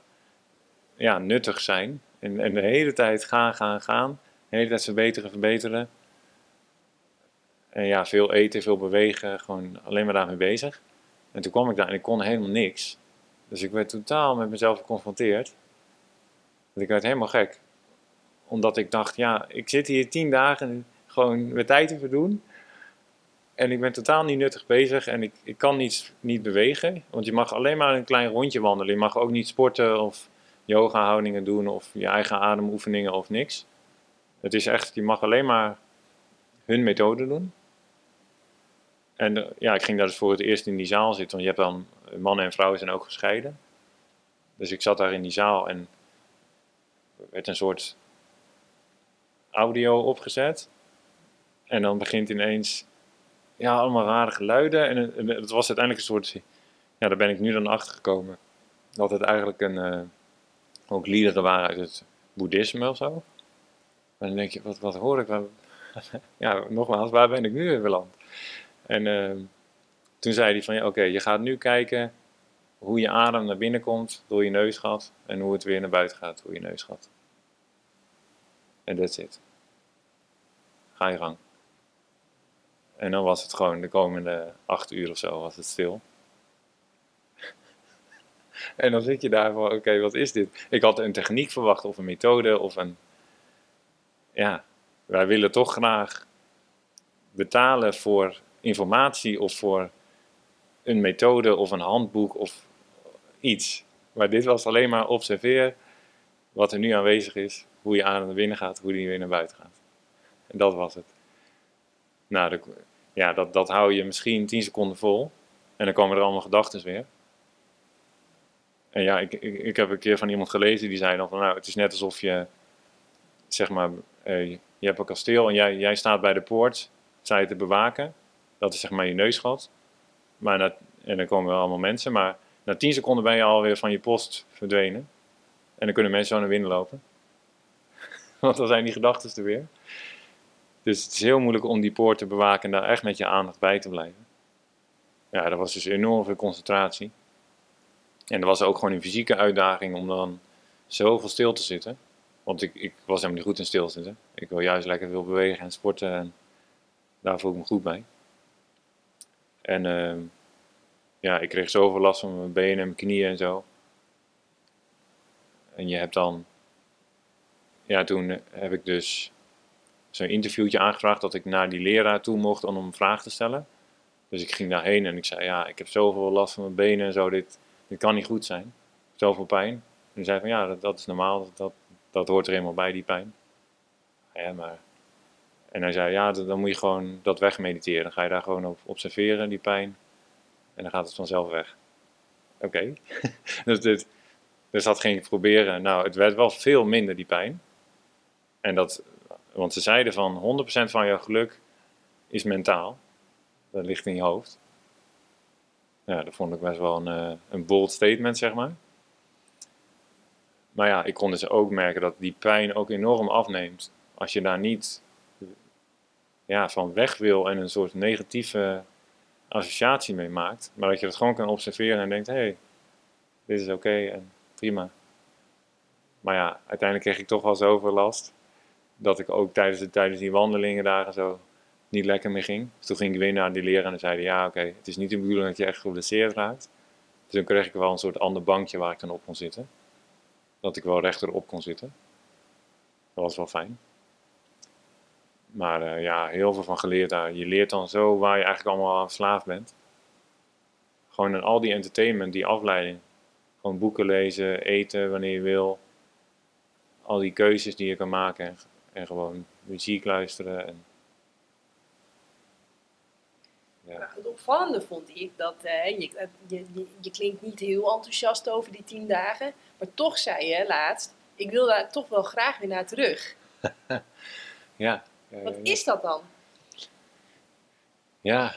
ja, nuttig zijn. En, en de hele tijd gaan, gaan, gaan. De hele tijd verbeteren, verbeteren. En ja, veel eten, veel bewegen, gewoon alleen maar daarmee bezig. En toen kwam ik daar en ik kon helemaal niks. Dus ik werd totaal met mezelf geconfronteerd. Ik werd helemaal gek. Omdat ik dacht, ja, ik zit hier tien dagen gewoon mijn tijd te verdoen. En ik ben totaal niet nuttig bezig en ik, ik kan niet, niet bewegen. Want je mag alleen maar een klein rondje wandelen. Je mag ook niet sporten of yoga houdingen doen of je eigen ademoefeningen of niks. Het is echt, je mag alleen maar hun methode doen. En eh, ja, ik ging daar dus voor het eerst in die zaal zitten. Want je hebt dan, eh, mannen en vrouwen zijn ook gescheiden. Dus ik zat daar in die zaal en werd een soort audio opgezet. En dan begint ineens, ja, allemaal rare geluiden. En, het- en het was uiteindelijk een soort, ja, daar ben ik nu dan achter gekomen. Dat het eigenlijk een, eh, ook liederen waren uit het boeddhisme of zo. En dan denk je, wat, wat hoor ik? *laughs* Ja, nogmaals, waar ben ik nu weer beland? En ehm, toen zei hij van, ja, oké, je gaat nu kijken hoe je adem naar binnen komt door je neusgat en hoe het weer naar buiten gaat door je neusgat. En that's it. Ga je gang. En dan was het gewoon de komende acht uur of zo was het stil. *laughs* en dan zit je daar van, oké, wat is dit? Ik had een techniek verwacht of een methode of een... Ja, wij willen toch graag betalen voor informatie of voor een methode of een handboek of iets. Maar dit was alleen maar observeer wat er nu aanwezig is, hoe je adem naar binnen gaat, hoe die weer naar buiten gaat. En dat was het. Nou, de- ja, dat, dat hou je misschien 10 seconden vol. En dan komen er allemaal gedachten weer. En ja, ik, ik, ik heb een keer van iemand gelezen die zei dan nou, het is net alsof je, zeg maar, eh, je hebt een kasteel en jij, jij staat bij de poort, je te bewaken. Dat is zeg maar je neusgat. Maar na, en dan komen wel allemaal mensen, maar na 10 seconden ben je alweer van je post verdwenen. En dan kunnen mensen zo naar binnen lopen. Want dan zijn die gedachten er weer. Dus het is heel moeilijk om die poort te bewaken en daar echt met je aandacht bij te blijven. Ja, dat was dus enorm veel concentratie. En er was ook gewoon een fysieke uitdaging om dan zoveel stil te zitten. Want ik, ik was helemaal niet goed in stilzitten. Ik wil juist lekker veel bewegen en sporten en daar voel ik me goed bij. En ehm, ja, ik kreeg zoveel last van mijn benen en mijn knieën en zo. En je hebt dan, ja, toen heb ik dus zo'n interviewtje aangevraagd dat ik naar die leraar toe mocht om hem vragen te stellen. Dus ik ging daarheen en ik zei, ja, ik heb zoveel last van mijn benen en zo, dit, dit kan niet goed zijn. Zoveel pijn. En hij zei van, ja, dat, is normaal, dat, dat, hoort er eenmaal bij, die pijn. Ja, maar... En hij zei, ja, dan moet je gewoon dat wegmediteren. Dan ga je daar gewoon op observeren, die pijn. en dan gaat het vanzelf weg. Oké. *laughs* dus, dus dat ging ik proberen. Nou, het werd wel veel minder, die pijn. En dat, want ze zeiden van 100% van jouw geluk is mentaal. Dat ligt in je hoofd. Ja, dat vond ik best wel een, uh, een bold statement, zeg maar. Maar ja, ik kon dus ook merken dat die pijn ook enorm afneemt. Als je daar niet ja, van weg wil en een soort negatieve associatie mee maakt. Maar dat je dat gewoon kan observeren en denkt, hé, hey, dit is oké en prima. Maar ja, uiteindelijk kreeg ik toch wel zoveel last. Dat ik ook tijdens, de, tijdens die wandelingen daar en zo niet lekker meer ging. Dus toen ging ik weer naar die leraar en zeiden, ja oké, het is niet de bedoeling dat je echt geblesseerd raakt. Dus dan kreeg ik wel een soort ander bankje waar ik dan op kon zitten. Dat ik wel rechterop kon zitten. Dat was wel fijn. Maar uh, ja, heel veel van geleerd daar. Je leert dan zo waar je eigenlijk allemaal aan verslaafd bent. Gewoon in al die entertainment, die afleiding. Gewoon boeken lezen, eten wanneer je wil. Al die keuzes die je kan maken. En, gewoon muziek luisteren. En, ja. Het opvallende vond ik dat uh, je, je, je, klinkt niet heel enthousiast over die tien dagen. Maar toch zei je laatst, ik wil daar toch wel graag weer naar terug. *laughs* ja. Wat is dat dan? Ja,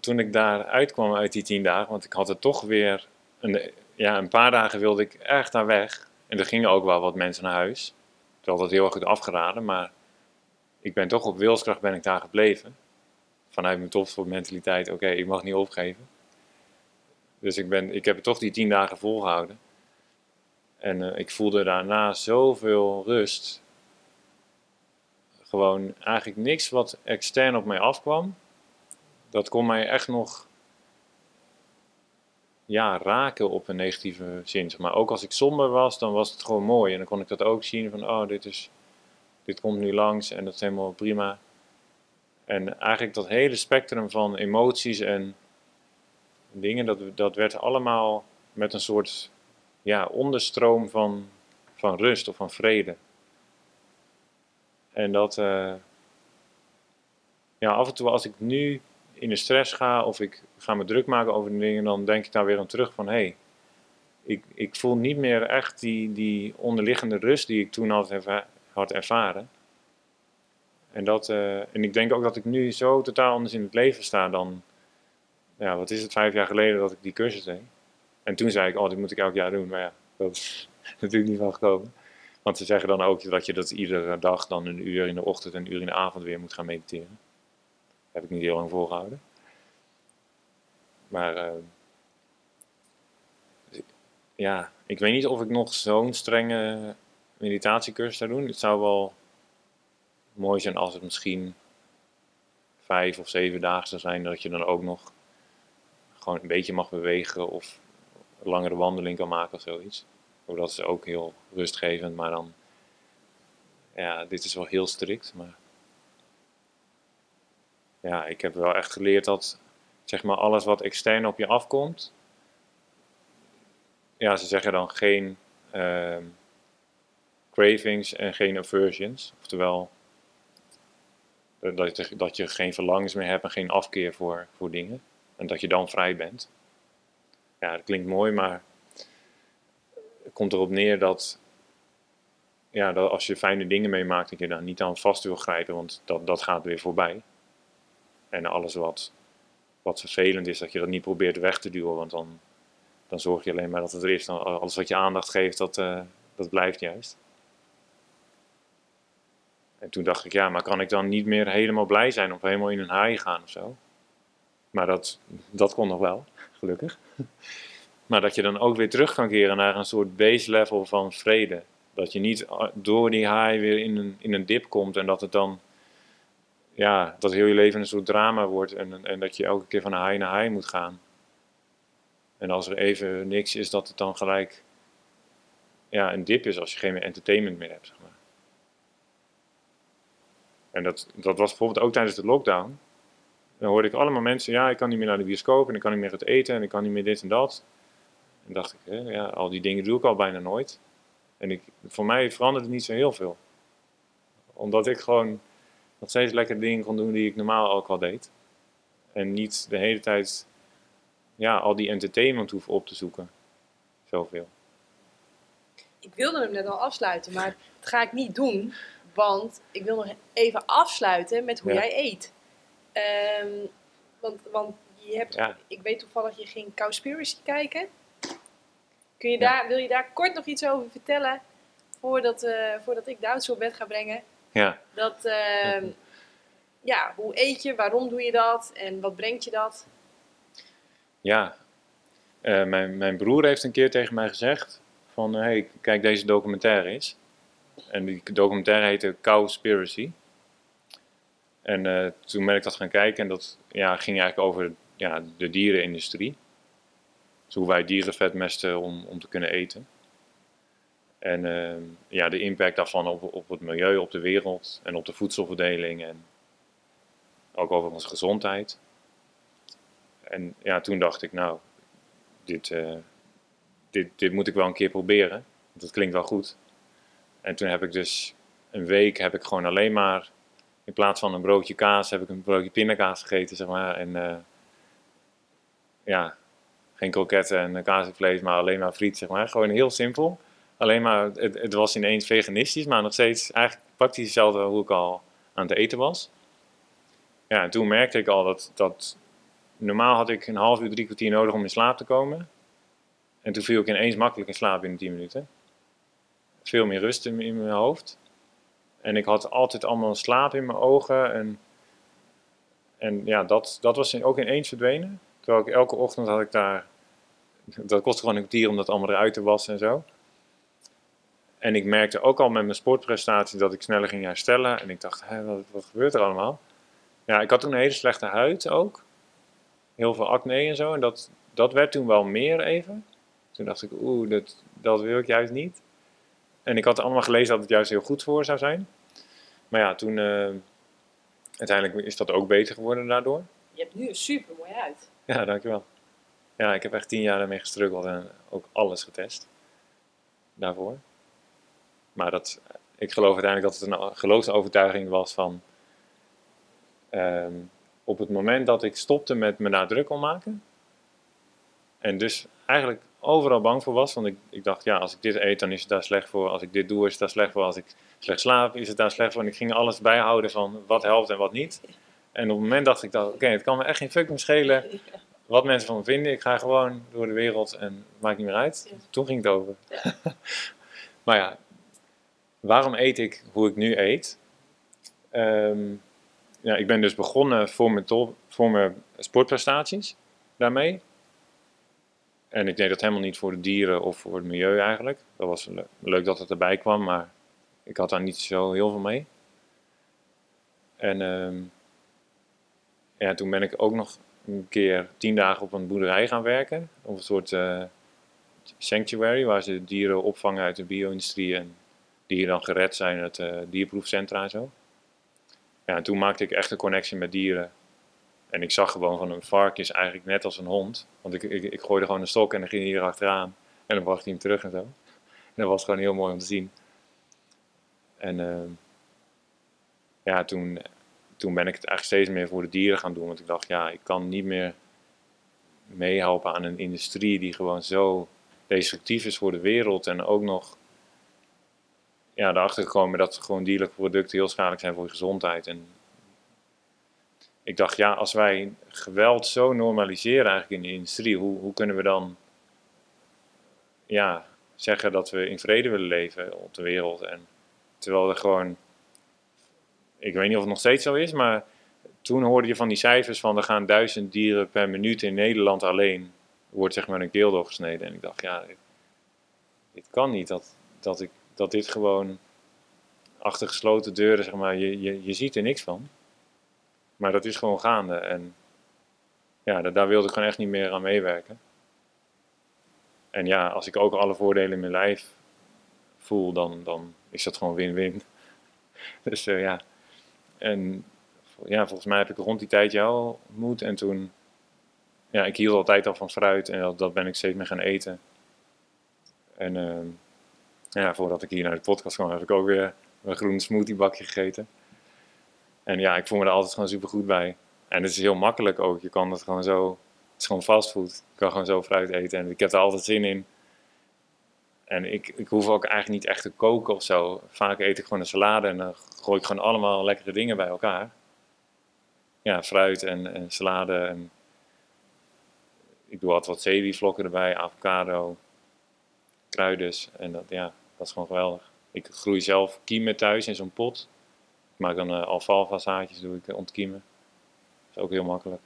toen ik daar uitkwam uit die tien dagen, want ik had er toch weer, een, ja, een paar dagen wilde ik echt daar weg. En er gingen ook wel wat mensen naar huis. Terwijl dat heel erg goed afgeraden, maar ik ben toch op wilskracht ben ik daar gebleven. Vanuit mijn topsportmentaliteit, oké, ik mag niet opgeven. Dus ik, ben, ik heb het toch die tien dagen volgehouden. En uh, ik voelde daarna zoveel rust gewoon eigenlijk niks wat extern op mij afkwam. Dat kon mij echt nog ja, raken op een negatieve zin. Maar ook als ik somber was, dan was het gewoon mooi. En dan kon ik dat ook zien van, oh, dit, is, dit komt nu langs en dat is helemaal prima. En eigenlijk dat hele spectrum van emoties en dingen, dat, dat werd allemaal met een soort ja, onderstroom van, van rust of van vrede. En dat, uh, ja, af en toe als ik nu in de stress ga of ik ga me druk maken over de dingen, dan denk ik daar weer aan terug van hé, hey, ik, ik voel niet meer echt die, die onderliggende rust die ik toen had, had ervaren. En, dat, uh, en ik denk ook dat ik nu zo totaal anders in het leven sta dan, ja, wat is het, vijf jaar geleden dat ik die cursus deed. En toen zei ik, oh, dit moet ik elk jaar doen. Maar ja, dat is *laughs* natuurlijk niet van gekomen. Want ze zeggen dan ook dat je dat iedere dag dan een uur in de ochtend en een uur in de avond weer moet gaan mediteren. Heb ik niet heel lang volgehouden. Maar uh, ja, ik weet niet of ik nog zo'n strenge meditatiecursus zou doen. Het zou wel mooi zijn als het misschien vijf of zeven dagen zou zijn, dat je dan ook nog gewoon een beetje mag bewegen of een langere wandeling kan maken of zoiets. Dat is ook heel rustgevend, maar dan, ja, dit is wel heel strikt. Maar ja, ik heb wel echt geleerd dat, zeg maar, alles wat extern op je afkomt, ja, ze zeggen dan geen uh, cravings en geen aversions. Oftewel, dat je, dat je geen verlangens meer hebt en geen afkeer voor, voor dingen. En dat je dan vrij bent. Ja, dat klinkt mooi, maar komt erop neer dat, ja, dat als je fijne dingen meemaakt, dat je daar niet aan vast wil grijpen, want dat, dat gaat weer voorbij. En alles wat, wat vervelend is, dat je dat niet probeert weg te duwen, want dan, dan zorg je alleen maar dat het er is. Dan, alles wat je aandacht geeft, dat, uh, dat blijft juist. En toen dacht ik, ja, maar kan ik dan niet meer helemaal blij zijn of helemaal in een haai gaan of zo? Maar dat, dat kon nog wel, gelukkig. *laughs* Maar dat je dan ook weer terug kan keren naar een soort base level van vrede. Dat je niet ah, door die high weer in een, in een dip komt en dat het dan, ja, dat heel je leven een soort drama wordt en, en dat je elke keer van high naar high moet gaan. En als er even niks is, dat het dan gelijk ja, een dip is als je geen meer entertainment meer hebt. Zeg maar. En dat, dat was bijvoorbeeld ook tijdens de lockdown. Dan hoorde ik allemaal mensen, ja, ik kan niet meer naar de bioscoop en ik kan niet meer het eten en ik kan niet meer dit en dat. En dacht ik, hè, ja, al die dingen doe ik al bijna nooit. En ik, voor mij veranderde het niet zo heel veel. Omdat ik gewoon nog steeds lekker dingen kon doen die ik normaal ook al deed. En niet de hele tijd ja, al die entertainment hoeven op te zoeken. Zoveel. Ik wilde hem net al afsluiten, maar dat ga ik niet doen. Want ik wil nog even afsluiten met hoe Ja. jij eet. Ehm, want, want je hebt, Ja. ik weet toevallig, je ging Cowspiracy kijken. Kun je Ja. daar, wil je daar kort nog iets over vertellen? Voordat, eh, voordat ik Douds op bed ga brengen. Ja, Dat, ehm, ja, hoe eet je? Waarom doe je dat? En wat brengt je dat? ja. Eh, mijn, mijn broer heeft een keer tegen mij gezegd van, hé, hey, kijk deze documentaire eens. En die documentaire heette Cowspiracy. En eh, toen ben ik dat gaan kijken en dat ja, ging eigenlijk over ja, de dierenindustrie. Dus hoe wij dieren vetmesten om, om te kunnen eten. En ehm, ja, de impact daarvan op, op het milieu, op de wereld en op de voedselverdeling en ook over onze gezondheid. En ja, toen dacht ik, nou, dit, eh, dit, dit moet ik wel een keer proberen. Want dat klinkt wel goed. En toen heb ik dus een week heb ik gewoon alleen maar, in plaats van een broodje kaas, heb ik een broodje pindakaas gegeten, zeg maar. En eh, ja, geen kroketten en kaas en vlees, maar alleen maar friet, zeg maar. Gewoon heel simpel. Alleen maar, het, het was ineens veganistisch, maar nog steeds eigenlijk praktisch hetzelfde hoe ik al aan het eten was. Ja, en toen merkte ik al dat, dat normaal had ik een half uur, drie kwartier nodig om in slaap te komen. En toen viel ik ineens makkelijk in slaap binnen 10 minuten. Veel meer rust in, in mijn hoofd. En ik had altijd allemaal slaap in mijn ogen. En, en ja, dat, dat was ook ineens verdwenen. Terwijl ik elke ochtend had ik daar... Dat kostte gewoon een kwartier om dat allemaal eruit te wassen en zo. En ik merkte ook al met mijn sportprestatie dat ik sneller ging herstellen. En ik dacht, Hé, wat, wat gebeurt er allemaal? Ja, ik had toen een hele slechte huid ook. Heel veel acne en zo. En dat, dat werd toen wel meer even. Toen dacht ik, oeh, dat, dat wil ik juist niet. En ik had allemaal gelezen dat het juist heel goed voor zou zijn. Maar ja, toen... eh, uiteindelijk is dat ook beter geworden daardoor. Je hebt nu een super mooi uit. Ja, dankjewel. Ja, ik heb echt tien jaar ermee gestruggeld en ook alles getest. Daarvoor. Maar dat, ik geloof uiteindelijk dat het een geloofsovertuiging was van... ehm, op het moment dat ik stopte met me daar druk om maken... en dus eigenlijk overal bang voor was, want ik, ik dacht, ja, als ik dit eet, dan is het daar slecht voor. Als ik dit doe, is het daar slecht voor. Als ik slecht slaap, is het daar slecht voor. En ik ging alles bijhouden van wat helpt en wat niet. En op het moment dacht ik oké, het kan me echt geen fuck meer schelen wat mensen van me vinden. Ik ga gewoon door de wereld en het maakt niet meer uit. Toen ging het over. *laughs* maar ja, waarom eet ik hoe ik nu eet? Ehm, ja, ik ben dus begonnen voor mijn, voor mijn sportprestaties daarmee. En ik deed dat helemaal niet voor de dieren of voor het milieu eigenlijk. Dat was le- leuk dat het erbij kwam, maar ik had daar niet zo heel veel mee. En ehm, ja, toen ben ik ook nog een keer tien dagen op een boerderij gaan werken. Op een soort eh, sanctuary waar ze dieren opvangen uit de bio-industrie en die hier dan gered zijn uit uh, dierproefcentra en zo. Ja, en toen maakte ik echt een connectie met dieren. En ik zag gewoon van een vark is eigenlijk net als een hond. Want ik, ik, ik gooide gewoon een stok en dan ging hij hier achteraan. En dan bracht hij hem terug en zo. En *laughs* dat was gewoon heel mooi om te zien. En ehm, ja, toen, toen ben ik het eigenlijk steeds meer voor de dieren gaan doen. Want ik dacht, ja, ik kan niet meer meehelpen aan een industrie die gewoon zo destructief is voor de wereld. En ook nog ja, erachter gekomen dat gewoon dierlijke producten heel schadelijk zijn voor je gezondheid. En ik dacht, ja, als wij geweld zo normaliseren eigenlijk in de industrie, hoe, hoe kunnen we dan ja, zeggen dat we in vrede willen leven op de wereld? En terwijl er gewoon, ik weet niet of het nog steeds zo is, maar toen hoorde je van die cijfers van er gaan duizend dieren per minuut in Nederland alleen, wordt zeg maar een keel doorgesneden. En ik dacht, ja, dit, dit kan niet, dat, dat, ik, dat dit gewoon achter gesloten deuren, zeg maar, je, je, je ziet er niks van. Maar dat is gewoon gaande. En ja, daar, wilde ik gewoon echt niet meer aan meewerken. En ja, als ik ook alle voordelen in mijn lijf voel, dan, dan is dat gewoon win-win. *laughs* dus uh, ja. En ja, volgens mij heb ik rond die tijd jou ontmoet. En toen, ja, ik hield altijd al van fruit. En dat, dat ben ik steeds meer gaan eten. En uh, ja, voordat ik hier naar de podcast kwam, heb ik ook weer een groen smoothiebakje gegeten. En ja, ik voel me er altijd gewoon super goed bij. En het is heel makkelijk ook. Je kan het gewoon zo, het is gewoon fastfood. Je kan gewoon zo fruit eten en ik heb er altijd zin in. En ik, ik hoef ook eigenlijk niet echt te koken of zo. Vaak eet ik gewoon een salade en dan gooi ik gewoon allemaal lekkere dingen bij elkaar. Ja, fruit en, salade en ik doe altijd wat zelievlokken erbij, avocado, kruiden. En dat, ja, dat is gewoon geweldig. Ik groei zelf kiemen thuis in zo'n pot. Ik maak dan uh, alfalfa zaadjes, doe ik uh, ontkiemen. Dat is ook heel makkelijk.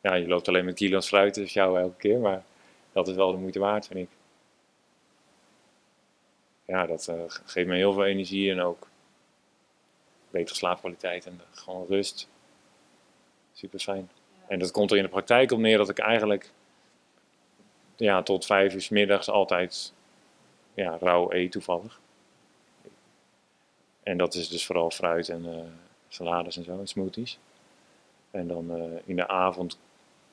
Ja, je loopt alleen met kilo's fruit dus jou elke keer, maar dat is wel de moeite waard, vind ik. Ja, dat uh, geeft me heel veel energie en ook betere slaapkwaliteit en gewoon rust. Super fijn. En dat komt er in de praktijk op neer dat ik eigenlijk ja, tot vijf uur s middags altijd ja, rauw eet toevallig. En dat is dus vooral fruit en uh, salades en zo, en smoothies. En dan uh, in de avond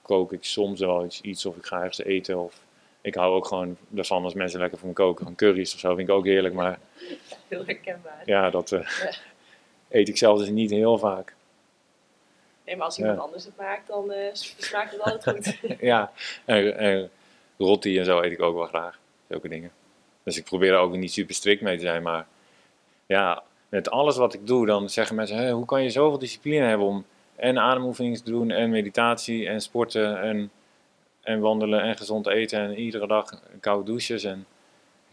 kook ik soms wel iets, iets of ik ga ergens eten. Of ik hou ook gewoon ervan als mensen lekker voor me koken. Van curry's of zo vind ik ook heerlijk. Maar *laughs* heel herkenbaar. Ja, dat uh, ja. *laughs* eet ik zelf dus niet heel vaak. Nee, maar als iemand ja. anders het maakt, dan smaakt het altijd goed. *laughs* ja, en, en rotti en zo eet ik ook wel graag. Zulke dingen. Dus ik probeer er ook niet super strikt mee te zijn. Maar ja, met alles wat ik doe, dan zeggen mensen: hoe kan je zoveel discipline hebben om en ademoefeningen te doen, en meditatie, en sporten, en, en wandelen, en gezond eten, en iedere dag koude douches. En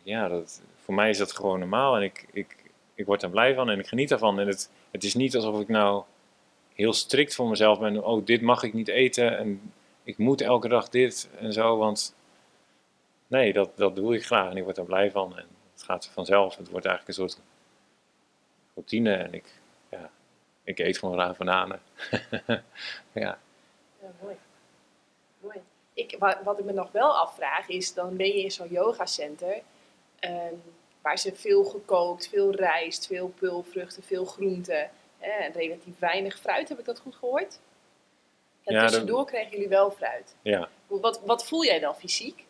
ja, dat, voor mij is dat gewoon normaal. En ik, ik, ik word er blij van en ik geniet ervan. En het, het is niet alsof ik nou heel strikt voor mezelf ben. Oh, dit mag ik niet eten en ik moet elke dag dit en zo. Want nee, dat, dat doe ik graag en ik word er blij van. En het gaat vanzelf. Het wordt eigenlijk een soort routine en ik, ja, ik eet gewoon raar bananen. *laughs* ja. ja, mooi. mooi. Ik, wat ik me nog wel afvraag is, dan ben je in zo'n yogacenter um, waar ze veel gekookt, veel rijst, veel pulvruchten, veel groenten en relatief weinig fruit, heb ik dat goed gehoord? Ja, ja tussendoor dan... krijgen jullie wel fruit. Ja. Wat, wat voel jij dan fysiek?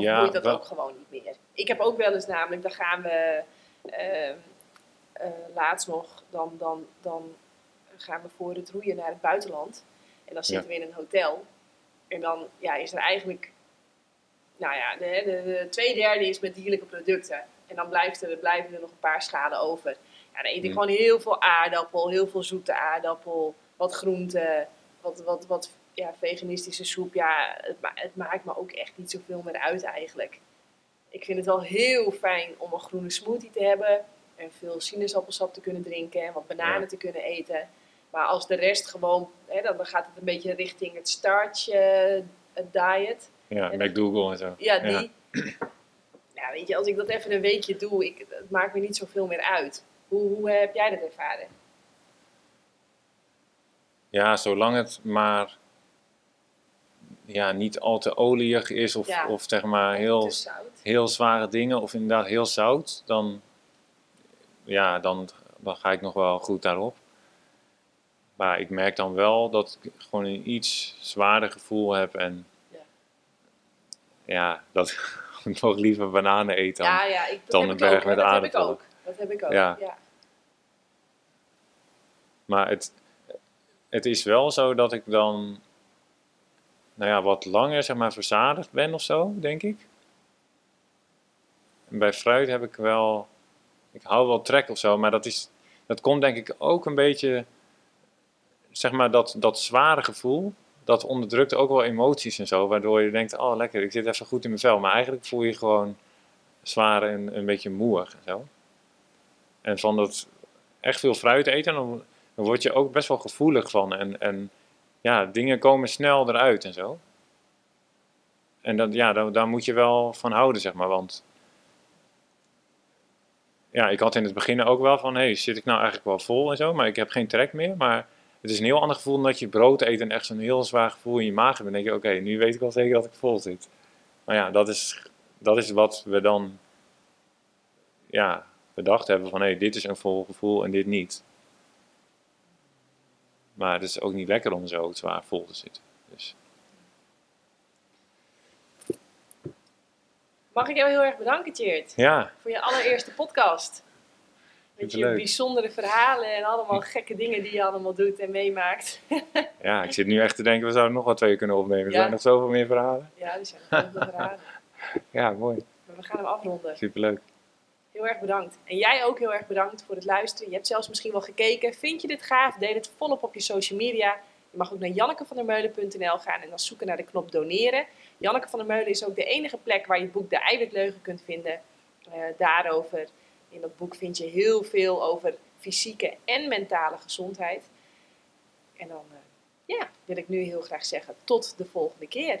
Of ja, je dat wel... ook gewoon niet meer? Ik heb ook wel eens namelijk, dan gaan we uh, uh, laatst nog, dan, dan, dan gaan we voor het roeien naar het buitenland. En dan zitten ja. we in een hotel. En dan ja, is er eigenlijk, nou ja, de, de, de twee derde is met dierlijke producten. En dan blijft er, blijven er nog een paar schalen over. Ja, dan eet ik gewoon heel veel aardappel, heel veel zoete aardappel, wat groente, wat, wat, wat ja, veganistische soep. Ja, het, het maakt me ook echt niet zoveel meer uit eigenlijk. Ik vind het wel heel fijn om een groene smoothie te hebben. En veel sinaasappelsap te kunnen drinken en wat bananen te kunnen eten. Maar als de rest gewoon, hè, dan gaat het een beetje richting het starch uh, diet. Ja, McDougall en zo. Ja, die. *clears throat* Ja. weet je, als ik dat even een weekje doe, ik, het maakt me niet zoveel meer uit. Hoe, hoe heb jij dat ervaren? Ja, zolang het maar ja, niet al te olieig is of, Ja. of zeg maar heel, heel zware dingen of inderdaad heel zout, dan, ja, dan, dan ga ik nog wel goed daarop. Maar ik merk dan wel dat ik gewoon een iets zwaarder gevoel heb en Ja. ja, dat *laughs* ik nog liever bananen eet dan. Ja, ja, ik, dan een berg met Dat heb ik aardappelen. ook. Dat heb ik ook, Ja. ja. Maar het, het is wel zo dat ik dan nou ja, wat langer zeg maar, verzadigd ben of zo, denk ik. En bij fruit heb ik wel, ik hou wel trek of zo, maar dat, is, dat komt denk ik ook een beetje, zeg maar, dat, dat zware gevoel, dat onderdrukt ook wel emoties en zo, waardoor je denkt, oh lekker, ik zit even goed in mijn vel. Maar eigenlijk voel je gewoon zwaar en een beetje moeig en zo. En van dat echt veel fruit eten, dan, dan word je ook best wel gevoelig van. En, en ja, dingen komen snel eruit en zo. En dat, ja, daar, moet je wel van houden, zeg maar. Want ja, ik had in het begin ook wel van, hey, zit ik nou eigenlijk wel vol en zo, maar ik heb geen trek meer. Maar het is een heel ander gevoel dan dat je brood eet en echt zo'n heel zwaar gevoel in je maag hebt. Dan denk je, oké, nu weet ik wel zeker dat ik vol zit. Maar ja, dat is, dat is wat we dan ja, bedacht hebben van, hé, hey, dit is een vol gevoel en dit niet. Maar het is ook niet lekker om zo zwaar vol te zitten. Dus. Mag ik jou heel erg bedanken, Tjeerd, Ja, voor je allereerste podcast. Met je bijzondere verhalen en allemaal gekke dingen die je allemaal doet en meemaakt. *laughs* Ja, ik zit nu echt te denken, we zouden nog wel twee kunnen opnemen. Er Ja. zijn nog zoveel meer verhalen. Ja, er zijn nog veel verhalen. *laughs* Ja, mooi. Maar we gaan hem afronden. Superleuk. Heel erg bedankt. En jij ook heel erg bedankt voor het luisteren. Je hebt zelfs misschien wel gekeken. Vind je dit gaaf? Deel het volop op je social media. Je mag ook naar jannekevandermeulen.nl gaan en dan zoeken naar de knop doneren. Janneke van der Meulen is ook de enige plek waar je het boek De Eiwitleugen kunt vinden. Eh, daarover. In dat boek vind je heel veel over fysieke en mentale gezondheid. En dan eh, ja, wil ik nu heel graag zeggen tot de volgende keer.